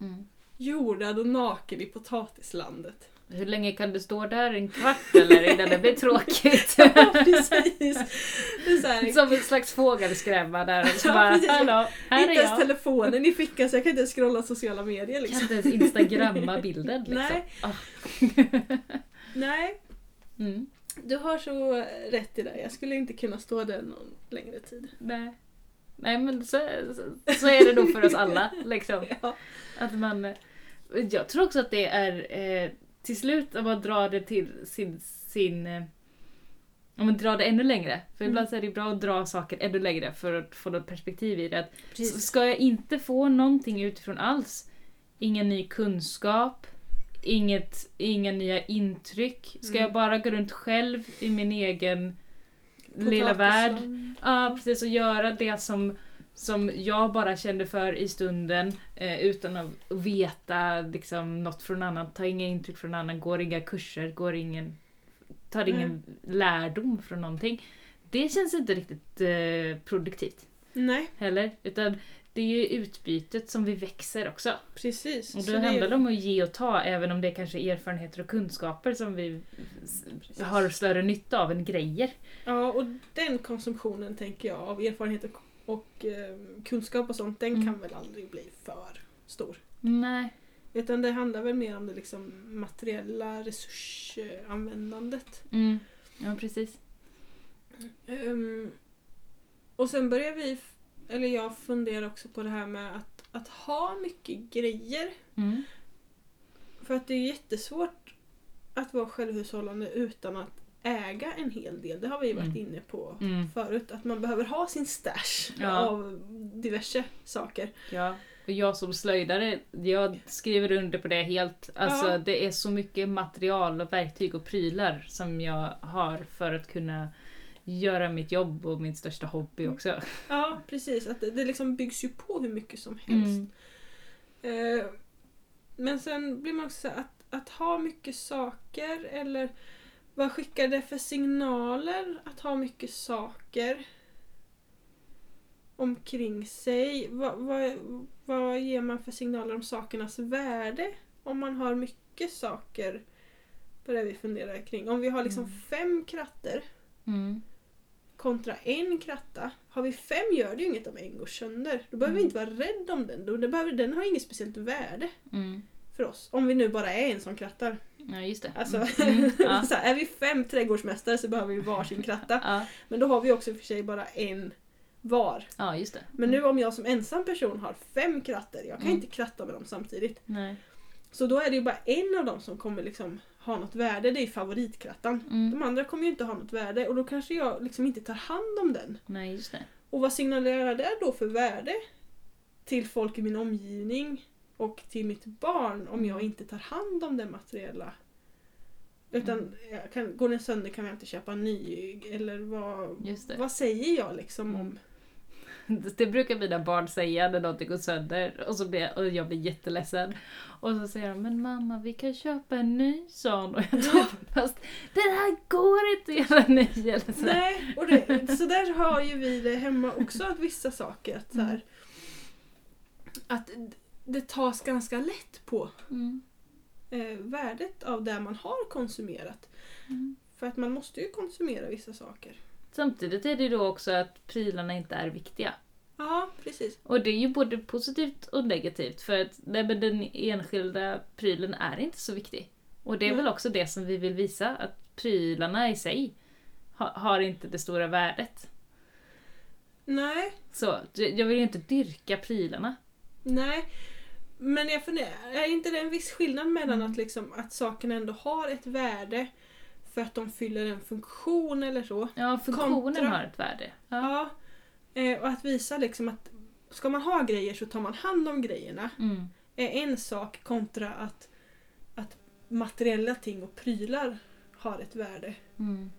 Mm. Jordad och naken i potatislandet. hur länge kan du stå där? En kvart eller innan det blir tråkigt? [laughs] Ja, precis. Det är så här, Som en slags fågelskrämma där. Och så Ja, bara, hallå, här inte är ens jag. telefonen i fickan så jag kan inte ens scrolla sociala medier Jag kan liksom. inte ens instagramma bilden liksom. Nej. Ah. Nej, Mm. du har så rätt i det. Jag skulle inte kunna stå där någon längre tid. Nej. Nej men så, så, så är det nog för oss alla. [laughs] Liksom. Ja. Att man, jag tror också att det är eh, till slut om man drar det till sin, sin eh, om man drar det ännu längre. För Mm. ibland så är det bra att dra saker ännu längre för att få något perspektiv i det. Att, ska jag inte få någonting utifrån alls, ingen ny kunskap, inget, inga nya intryck. Ska Mm. jag bara gå runt själv i min egen lilla värld? Ja, precis. Och göra det som, som jag bara kände för i stunden eh, utan att veta liksom, något från annan. Ta inga intryck från annan, går inga kurser, går ingen, tar ingen lärdom från någonting. Det känns inte riktigt eh, produktivt Nej, heller. Utan det är ju utbytet som vi växer också. precis. Och då handlar det om att ge och ta även om det kanske är erfarenheter och kunskaper som vi s- har större nytta av än grejer. Ja, och den konsumtionen tänker jag av erfarenhet och, eh, kunskap och sånt, den Mm. kan väl aldrig bli för stor. Nej. Utan det handlar väl mer om det liksom materiella resursanvändandet. Mm. Ja, precis. Ehm, och sen börjar vi, eller jag funderar också på det här med att, att ha mycket grejer. Mm. För att det är jättesvårt att vara självhushållande utan att äga en hel del. Det har vi varit Mm. inne på Mm. förut. Att man behöver ha sin stash Ja. av diverse saker. Ja. Och jag som slöjdare, jag skriver under på det helt. Alltså Ja. det är så mycket material och verktyg och prylar som jag har för att kunna göra mitt jobb och min största hobby också. Ja, precis. Att det, det liksom byggs ju på hur mycket som helst. Mm. Eh, men sen blir man också så här, att, att ha mycket saker eller vad skickar det för signaler att ha mycket saker omkring sig? Vad, vad, vad ger man för signaler om sakernas värde om man har mycket saker på det vi funderar kring? Om vi har liksom Mm. fem kratter Mm. Kontra en kratta. Har vi fem gör det ju inget om en går sönder. Då behöver vi Mm. inte vara rädda om den. Då, behöver, den har inget speciellt värde Mm. för oss. Om vi nu bara är en som krattar. Ja, just det. Alltså, Mm. [laughs] Mm. Ja. så här, är vi fem trädgårdsmästare så behöver vi varsin kratta. Ja. Men då har vi också i och för sig bara en var. ja, just det. Men nu om jag som ensam person har fem kratter, jag kan Mm. inte kratta med dem samtidigt. Nej. Så då är det ju bara en av dem som kommer liksom ha något värde, det är favoritkrattan. Mm. De andra kommer ju inte ha något värde och då kanske jag liksom inte tar hand om den. Nej, just det. Och vad signalerar det då för värde till folk i min omgivning och till mitt barn om jag Mm. inte tar hand om det materiella? Utan Mm. kan, går den sönder kan jag inte köpa en ny. Eller vad, vad säger jag liksom om... Mm. [laughs] Det brukar mina barn säga när någonting går sönder och, så blir jag, och jag blir jätteledsen. Och så säger de men mamma vi kan köpa en ny sån. Och jag typ, [laughs] fast den här går inte att göra ny. Eller så. Nej, och det, så där har ju vi det hemma också, att vissa saker att, så här, att det tas ganska lätt på Mm. eh, värdet av det man har konsumerat. Mm. För att man måste ju konsumera vissa saker. Samtidigt är det då också att prylarna inte är viktiga. Ja, precis. Och det är ju både positivt och negativt för att nej, men den enskilda prylen är inte så viktig. Och det är Nej. väl också det som vi vill visa, att prylarna i sig ha, har inte det stora värdet. Nej, Så, jag vill ju inte dyrka prylarna. nej. Men jag funderar, är inte det en viss skillnad mellan Mm. att, liksom, att sakerna ändå har ett värde för att de fyller en funktion eller så? Ja, funktionen Kontra- har ett värde. Ja. Ja. Eh, och att visa liksom att ska man ha grejer så tar man hand om grejerna. Mm. Är en sak kontra att, att materiella ting och prylar har ett värde. Mm.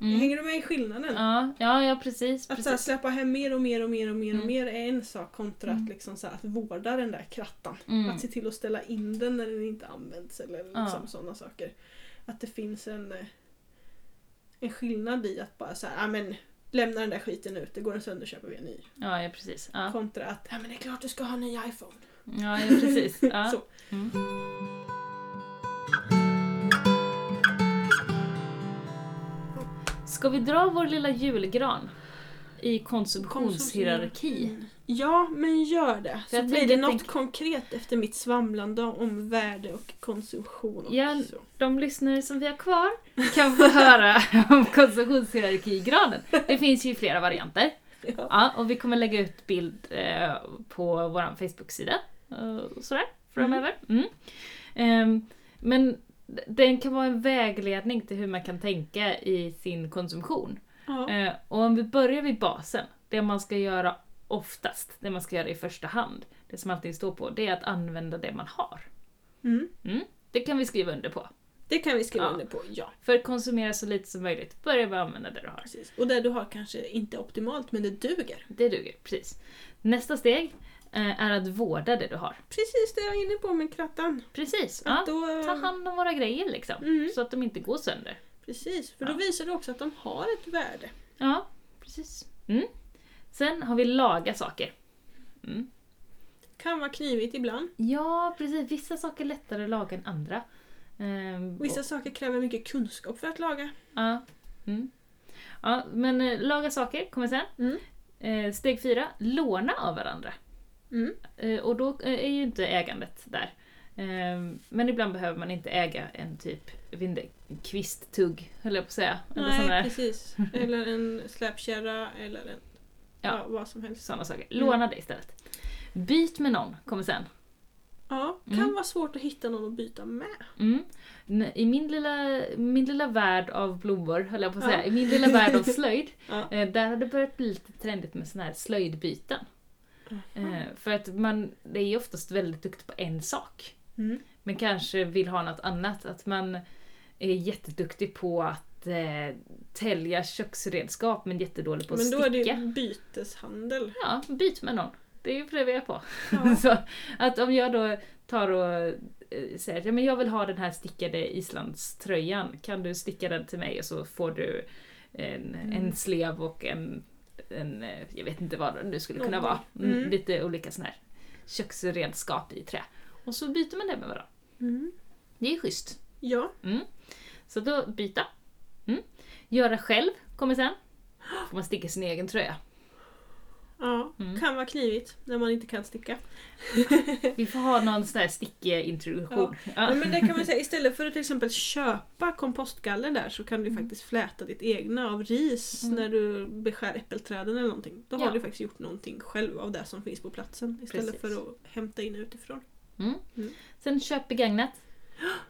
Mm. Hänger du med i skillnaden? Ja, ja, ja precis. Att så här, precis. släppa hem mer och mer och mer och mer och Mm. mer är en sak kontra Mm. att, liksom så här, att vårda den där krattan. Mm. Att se till att ställa in den när den inte används eller liksom Ja. sådana saker att det finns en, eh, en skillnad i att bara så här, ah, men lämna den där skiten ute, går den sönder köper vi en ny. Ja, ja precis. Ja. Kontra att, ja men det är klart du ska ha en ny iPhone. Ja, ja precis. [laughs] Ja. så. Mm. Ska vi dra vår lilla julgran i konsumtionshierarki? Konsumtion. Ja, men gör det. För Så blir tänker- det något tänk- konkret efter mitt svamlande om värde och konsumtion. Och Ja. De lyssnare som vi har kvar kan få höra [laughs] om konsumtionshierarkigraden. Det finns ju flera varianter. Ja. Ja, och vi kommer lägga ut bild eh, på vår Facebook-sida. eh, och sådär, framöver. Mm. Ehm, men d- den kan vara en vägledning till hur man kan tänka i sin konsumtion. Ja. Eh, och om vi börjar vid basen, det man ska göra oftast, det man ska göra i första hand, det som alltid står på, det är att använda det man har. Mm. Mm. Det kan vi skriva under på. Det kan vi skriva Ja. under på, ja. För att konsumera så lite som möjligt, börja med att använda det du har. Precis. Och det du har kanske inte är optimalt, men det duger. Det duger, precis. Nästa steg eh, är att vårda det du har. Precis det jag är inne på med krattan. Precis. Ja. då, Ta hand om våra grejer liksom. Mm. Så att de inte går sönder. Precis, för då Ja. visar du också att de har ett värde. Ja, precis. Mm. Sen har vi laga saker. Mm. Kan vara knivigt ibland. Ja, precis. Vissa saker är lättare att laga än andra. Ehm, Vissa saker kräver mycket kunskap för att laga. Ja. Mm. ja men eh, laga saker kommer sen. Mm. Eh, steg fyra, låna av varandra. Mm. Eh, och då eh, är ju inte ägandet där. Eh, men ibland behöver man inte äga en typ, inte, kvisttugg höll jag på att säga. Eller Nej, där- precis. Eller en släpkärra eller en... Ja, Ja. vad som helst. Sådana saker. Mm. Låna det istället. Byt med någon kommer sen. Ja, kan Mm. vara svårt att hitta någon att byta med. Mm. I min lilla, min lilla värld av blommor, höll jag på att Ja. säga, i min lilla värld av [laughs] slöjd, Ja. eh, där har det börjat bli lite trendigt med såna här slöjdbyten. Eh, för att man det är ju oftast väldigt duktig på en sak. Mm. Men kanske vill ha något annat. Att man är jätteduktig på att eh, tälja köksredskap men jättedålig på att Men då är det sticka. ju byteshandel. Ja, byt med någon. Det är ju det vi är på. Ja. [laughs] Så att om jag då tar och eh, säger att ja, men jag vill ha den här stickade islandströjan, kan du sticka den till mig och så får du en, Mm. en slev och en, en, eh, jag vet inte vad det nu skulle kunna vara, mm. Mm. lite olika sådana här köksredskap i trä. Och så byter man det med varandra. Mm. Det är ju schysst. Ja, Mm. Så då byta. Mm. Göra själv kommer sen. Får man sticka sin egen tröja. ja. Mm. kan vara knivigt när man inte kan sticka. Vi får ha någon sån här stickintroduktion. Ja. Ja. Men det kan man säga, istället för att till exempel köpa kompostgaller där så kan du Mm. faktiskt fläta ditt egna av ris Mm. när du beskär äppelträden eller någonting. Då Ja. har du faktiskt gjort någonting själv av det som finns på platsen istället Precis. för att hämta in utifrån. Mm. Mm. Sen köp begagnat.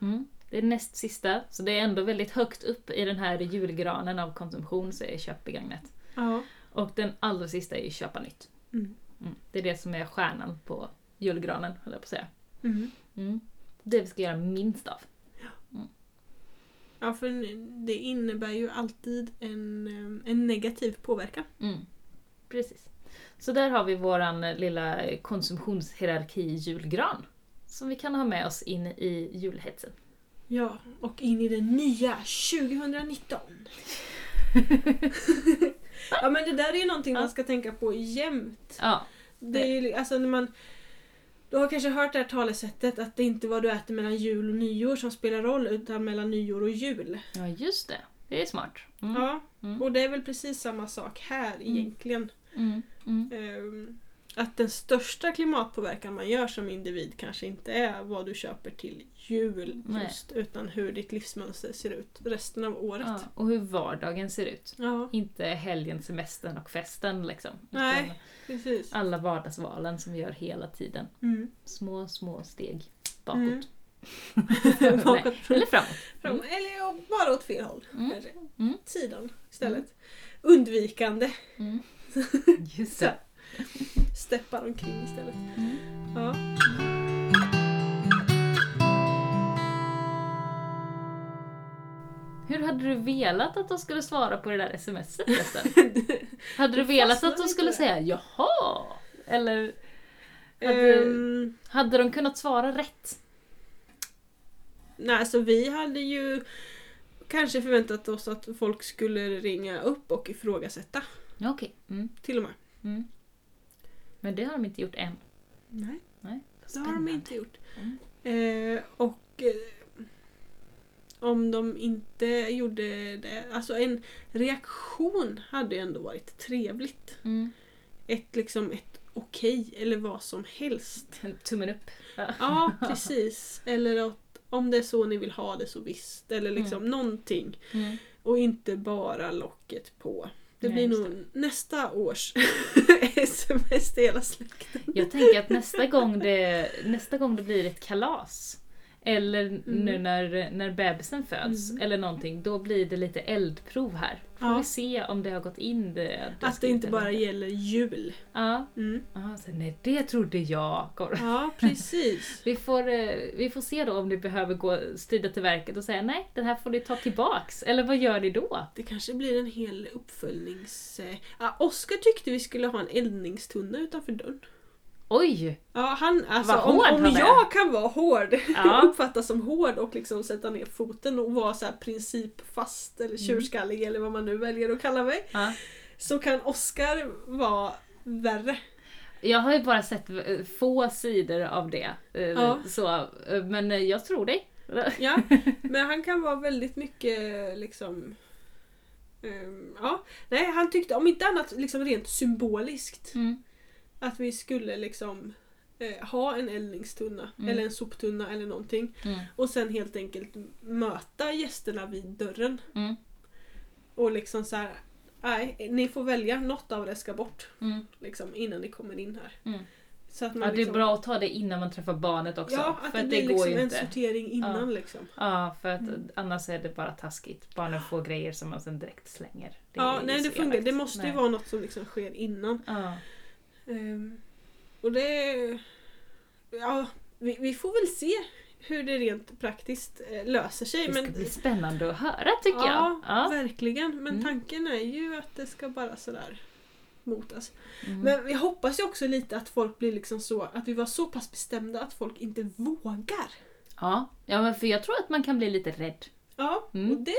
Mm. Det är näst sista, så det är ändå väldigt högt upp i den här julgranen av konsumtion så är köp begagnat. Ja. Och den allra sista är ju köpa nytt. Mm. Mm. Det är det som är stjärnan på julgranen, höll jag på att säga. Mm. Mm. Det vi ska göra minst av. Ja, för det innebär ju alltid en, eh, en negativ påverkan. Mm. Precis. Så där har vi våran lilla konsumtionshierarki julgran. Som vi kan ha med oss in i julhetsen. Ja, och in i det nya 2019. [laughs] ja men det där är ju någonting man ska tänka på jämt. Ja, Det är ju, alltså när man... Du har kanske hört det här talesättet att det inte är vad du äter mellan jul och nyår som spelar roll utan mellan nyår och jul. ja just det. Det är smart. Mm. Ja, Mm. och det är väl precis samma sak här egentligen. Mm. Mm. Att den största klimatpåverkan man gör som individ kanske inte är vad du köper till jul Nej. just, utan hur ditt livsmönster ser ut resten av året. Ja, och hur vardagen ser ut. Ja, Inte helgen, semestern och festen liksom. Nej. Precis. alla vardagsvalen som vi gör hela tiden. Mm. Små, små steg bakåt. Mm. [laughs] Nej, Bakåt. eller framåt. Fram, eller ja, bara åt fel håll. Mm. Kanske. Mm. Sidan istället. Undvikande. Mm. [laughs] Just Så. det. Steppar omkring istället. Mm. Ja. Hur hade du velat att de skulle svara på det där smset? [laughs] Hade du velat att de skulle säga jaha? Eller hade, Ehm, hade de kunnat svara rätt? nej, alltså vi hade ju kanske förväntat oss att folk skulle ringa upp och ifrågasätta. Okej. Mm. Till och med. Mm. Men det har de inte gjort än. Nej, Nej. det har de inte gjort. Mm. Eh, och eh, om de inte gjorde det. Alltså en reaktion hade ju ändå varit trevligt. Mm. Ett liksom ett okej eller vad som helst. Tummen upp. Ja, [laughs] precis. Eller att om det är så ni vill ha det så visst. Eller liksom någonting. Mm. Och inte bara locket på. Det Nej, blir nog nästa års [laughs] sms till hela släkten. Jag tänker att nästa gång det, nästa gång det blir ett kalas eller nu när, när bebisen föds Mm. eller någonting, då blir det lite eldprov här. Får Ja. vi se om det har gått in det. Att det inte bara gäller jul. Ja, Mm. ja så, nej det trodde jag. Ja, precis. [laughs] Vi får, eh, vi får se då om ni behöver gå strida till verket och säga nej, den här får ni ta tillbaks. Eller vad gör ni då? Det kanske blir en hel uppföljnings... eh, Ja, Oskar tyckte vi skulle ha en eldningstunna utanför dörren. Oj! Ja, han, alltså, Vad om, hård om han är. jag kan vara hård, [laughs] Ja. uppfattas som hård och liksom sätta ner foten och vara så här principfast eller tjurskallig eller vad man nu väljer att kalla mig. Ja. Så kan Oskar vara värre. Jag har ju bara sett eh, få sidor av det. eh, Ja. Så, eh, men eh, jag tror dig. [laughs] Ja, men han kan vara väldigt mycket liksom... ehm, ja, nej han tyckte om inte annat liksom rent symboliskt Mm. Att vi skulle liksom eh, ha en eldningstunna Mm. eller en soptunna eller någonting Mm. och sen helt enkelt möta gästerna vid dörren Mm. och liksom så här. Nej, ni får välja, något av det ska bort Mm. liksom, innan ni kommer in här. Mm. Så att Ja, man det är liksom, bra att ta det innan man träffar barnet också. Ja, att för det att blir det går liksom en inte. sortering innan Ja. liksom. Ja, för att Mm. annars är det bara taskigt. Barnen får grejer som man sen direkt slänger. Det Ja, nej det funkar. elakt. Det måste Nej. ju vara något som liksom sker innan. Ja. Ehm, och det... Ja, vi, vi får väl se hur det rent praktiskt eh, löser sig. Det ska men, bli spännande att höra tycker ja, jag. Ja. verkligen. Men Mm. tanken är ju att det ska bara sådär motas. Mm. Men vi hoppas ju också lite att folk blir liksom så, att vi var så pass bestämda att folk inte vågar. Ja. ja, men för jag tror att man kan bli lite rädd. Ja, Mm. och det,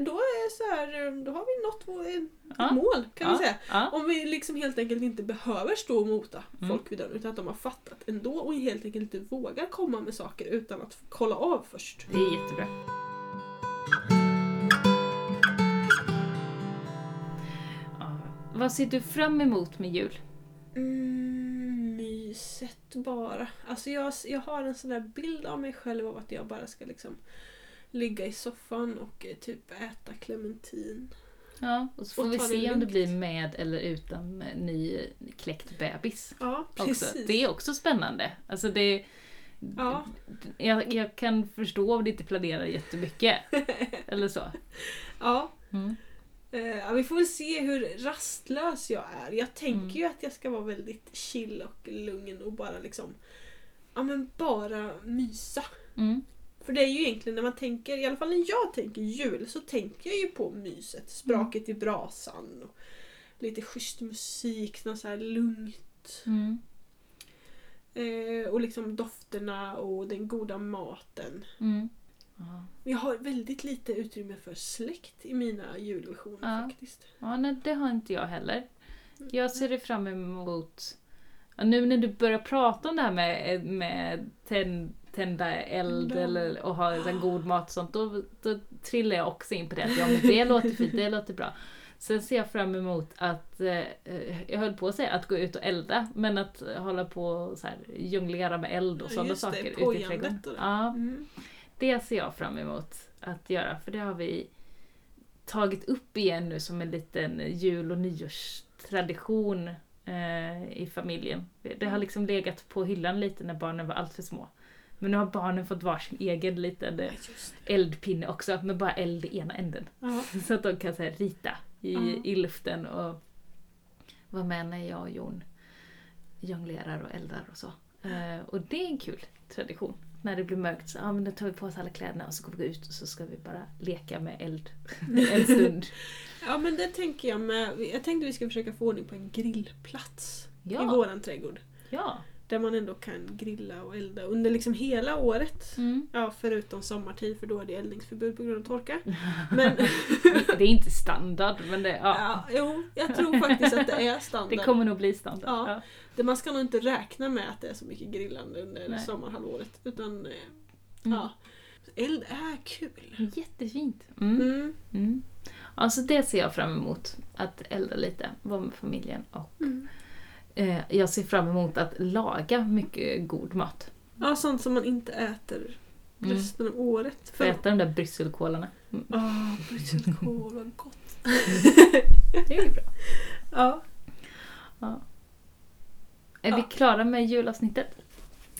då är så här, eh, då har vi nått vår, ett Ja. mål kan ja. vi säga. Ja. Om vi liksom helt enkelt inte behöver stå och mota Mm. folk vid dörren utan att de har fattat ändå och helt enkelt inte vågar komma med saker utan att kolla av först. Det är jättebra. Vad ser du fram emot med jul? Mm, myset bara. Alltså jag, jag har en sån där bild av mig själv av att jag bara ska liksom ligga i soffan och eh, typ äta clementin. Ja, och så får Och vi ta det se om det blir med eller utan ny kläckt bebis. Ja, Också. precis. Det är också spännande. Alltså det, Ja. jag, jag kan förstå om du inte planerar jättemycket. [laughs] eller så. Ja. Mm. Eh, ja, vi får väl se hur rastlös jag är. Jag tänker Mm. ju att jag ska vara väldigt chill och lugn och bara liksom Ja men bara mysa. Mm. För det är ju egentligen när man tänker, i alla fall när jag tänker jul, så tänker jag ju på myset. Spraket i brasan och lite schysst musik, något så här lugnt. Mm. Eh, och liksom dofterna och den goda maten. Mm. Ja. Jag har väldigt lite utrymme för släkt i mina julvisioner Ja. faktiskt. Ja, nej, det har inte jag heller. Jag ser det fram emot... Nu när du börjar prata om det här med, med tänd, tända eld eller, och ha så god mat och sånt, då, då trillar jag också in på det. Ja, men det låter fint, det låter bra. Sen ser jag fram emot att, eh, jag höll på att säga att gå ut och elda, men att hålla på och så här, jonglera med eld och sådana just det, saker ute i trädgården. det. Ja, Mm. det ser jag fram emot att göra, för det har vi tagit upp igen nu som en liten jul och nyårstradition eh, i familjen. Det har liksom legat på hyllan lite när barnen var alltför små. Men nu har barnen fått varsin egen liten eh, just eldpinne också, med bara eld i ena änden. det. Ja. [laughs] Så att de kan så här, rita i, Ja. i luften och vara med när jag och Jon jonglerar och eldar och så. Eh, och det är en kul tradition. När det blir mörkt så ja, men då tar vi på oss alla kläderna och så går vi ut och så ska vi bara leka med eld [laughs] en stund. ja men det tänker jag med. Jag tänkte vi ska försöka få ordning på en grillplats i Ja, våran trädgård. ja. Där man ändå kan grilla och elda under liksom hela året. Mm. Ja, förutom sommartid för då är det eldningsförbud på grund av torka. [laughs] Men Det är inte standard men det, ja, ja, jo, jag tror faktiskt att det är standard. det kommer nog bli standard. Ja. Ja. Det- Man ska nog inte räkna med att det är så mycket grillande under Nej. sommarhalvåret. Utan, eh, Mm. ja. Eld är kul. Jättefint. Mm. Mm. Alltså det ser jag fram emot. Att elda lite, vara med familjen och Mm. Eh, jag ser fram emot att laga mycket god mat. Ja, sånt som man inte äter Mm. resten av året. Få äta de där brysselkålarna. Mm. Ah, brysselkål, vad gott. [laughs] Det är ju bra. Ja. Är vi Ja. klara med julavsnittet?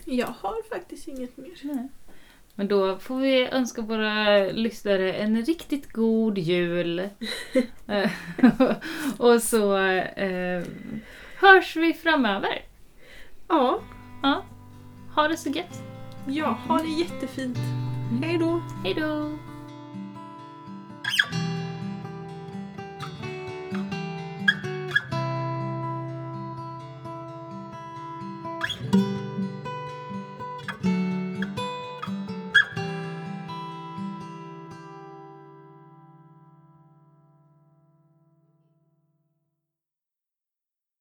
Jag har faktiskt inget mer. Nej. Men då får vi önska våra lyssnare en riktigt god jul. [laughs] Eh, [laughs] och så eh, hörs vi framöver. Ja. ja. Ha det så gött. Ja, ha det jättefint. Hej då. Hej då.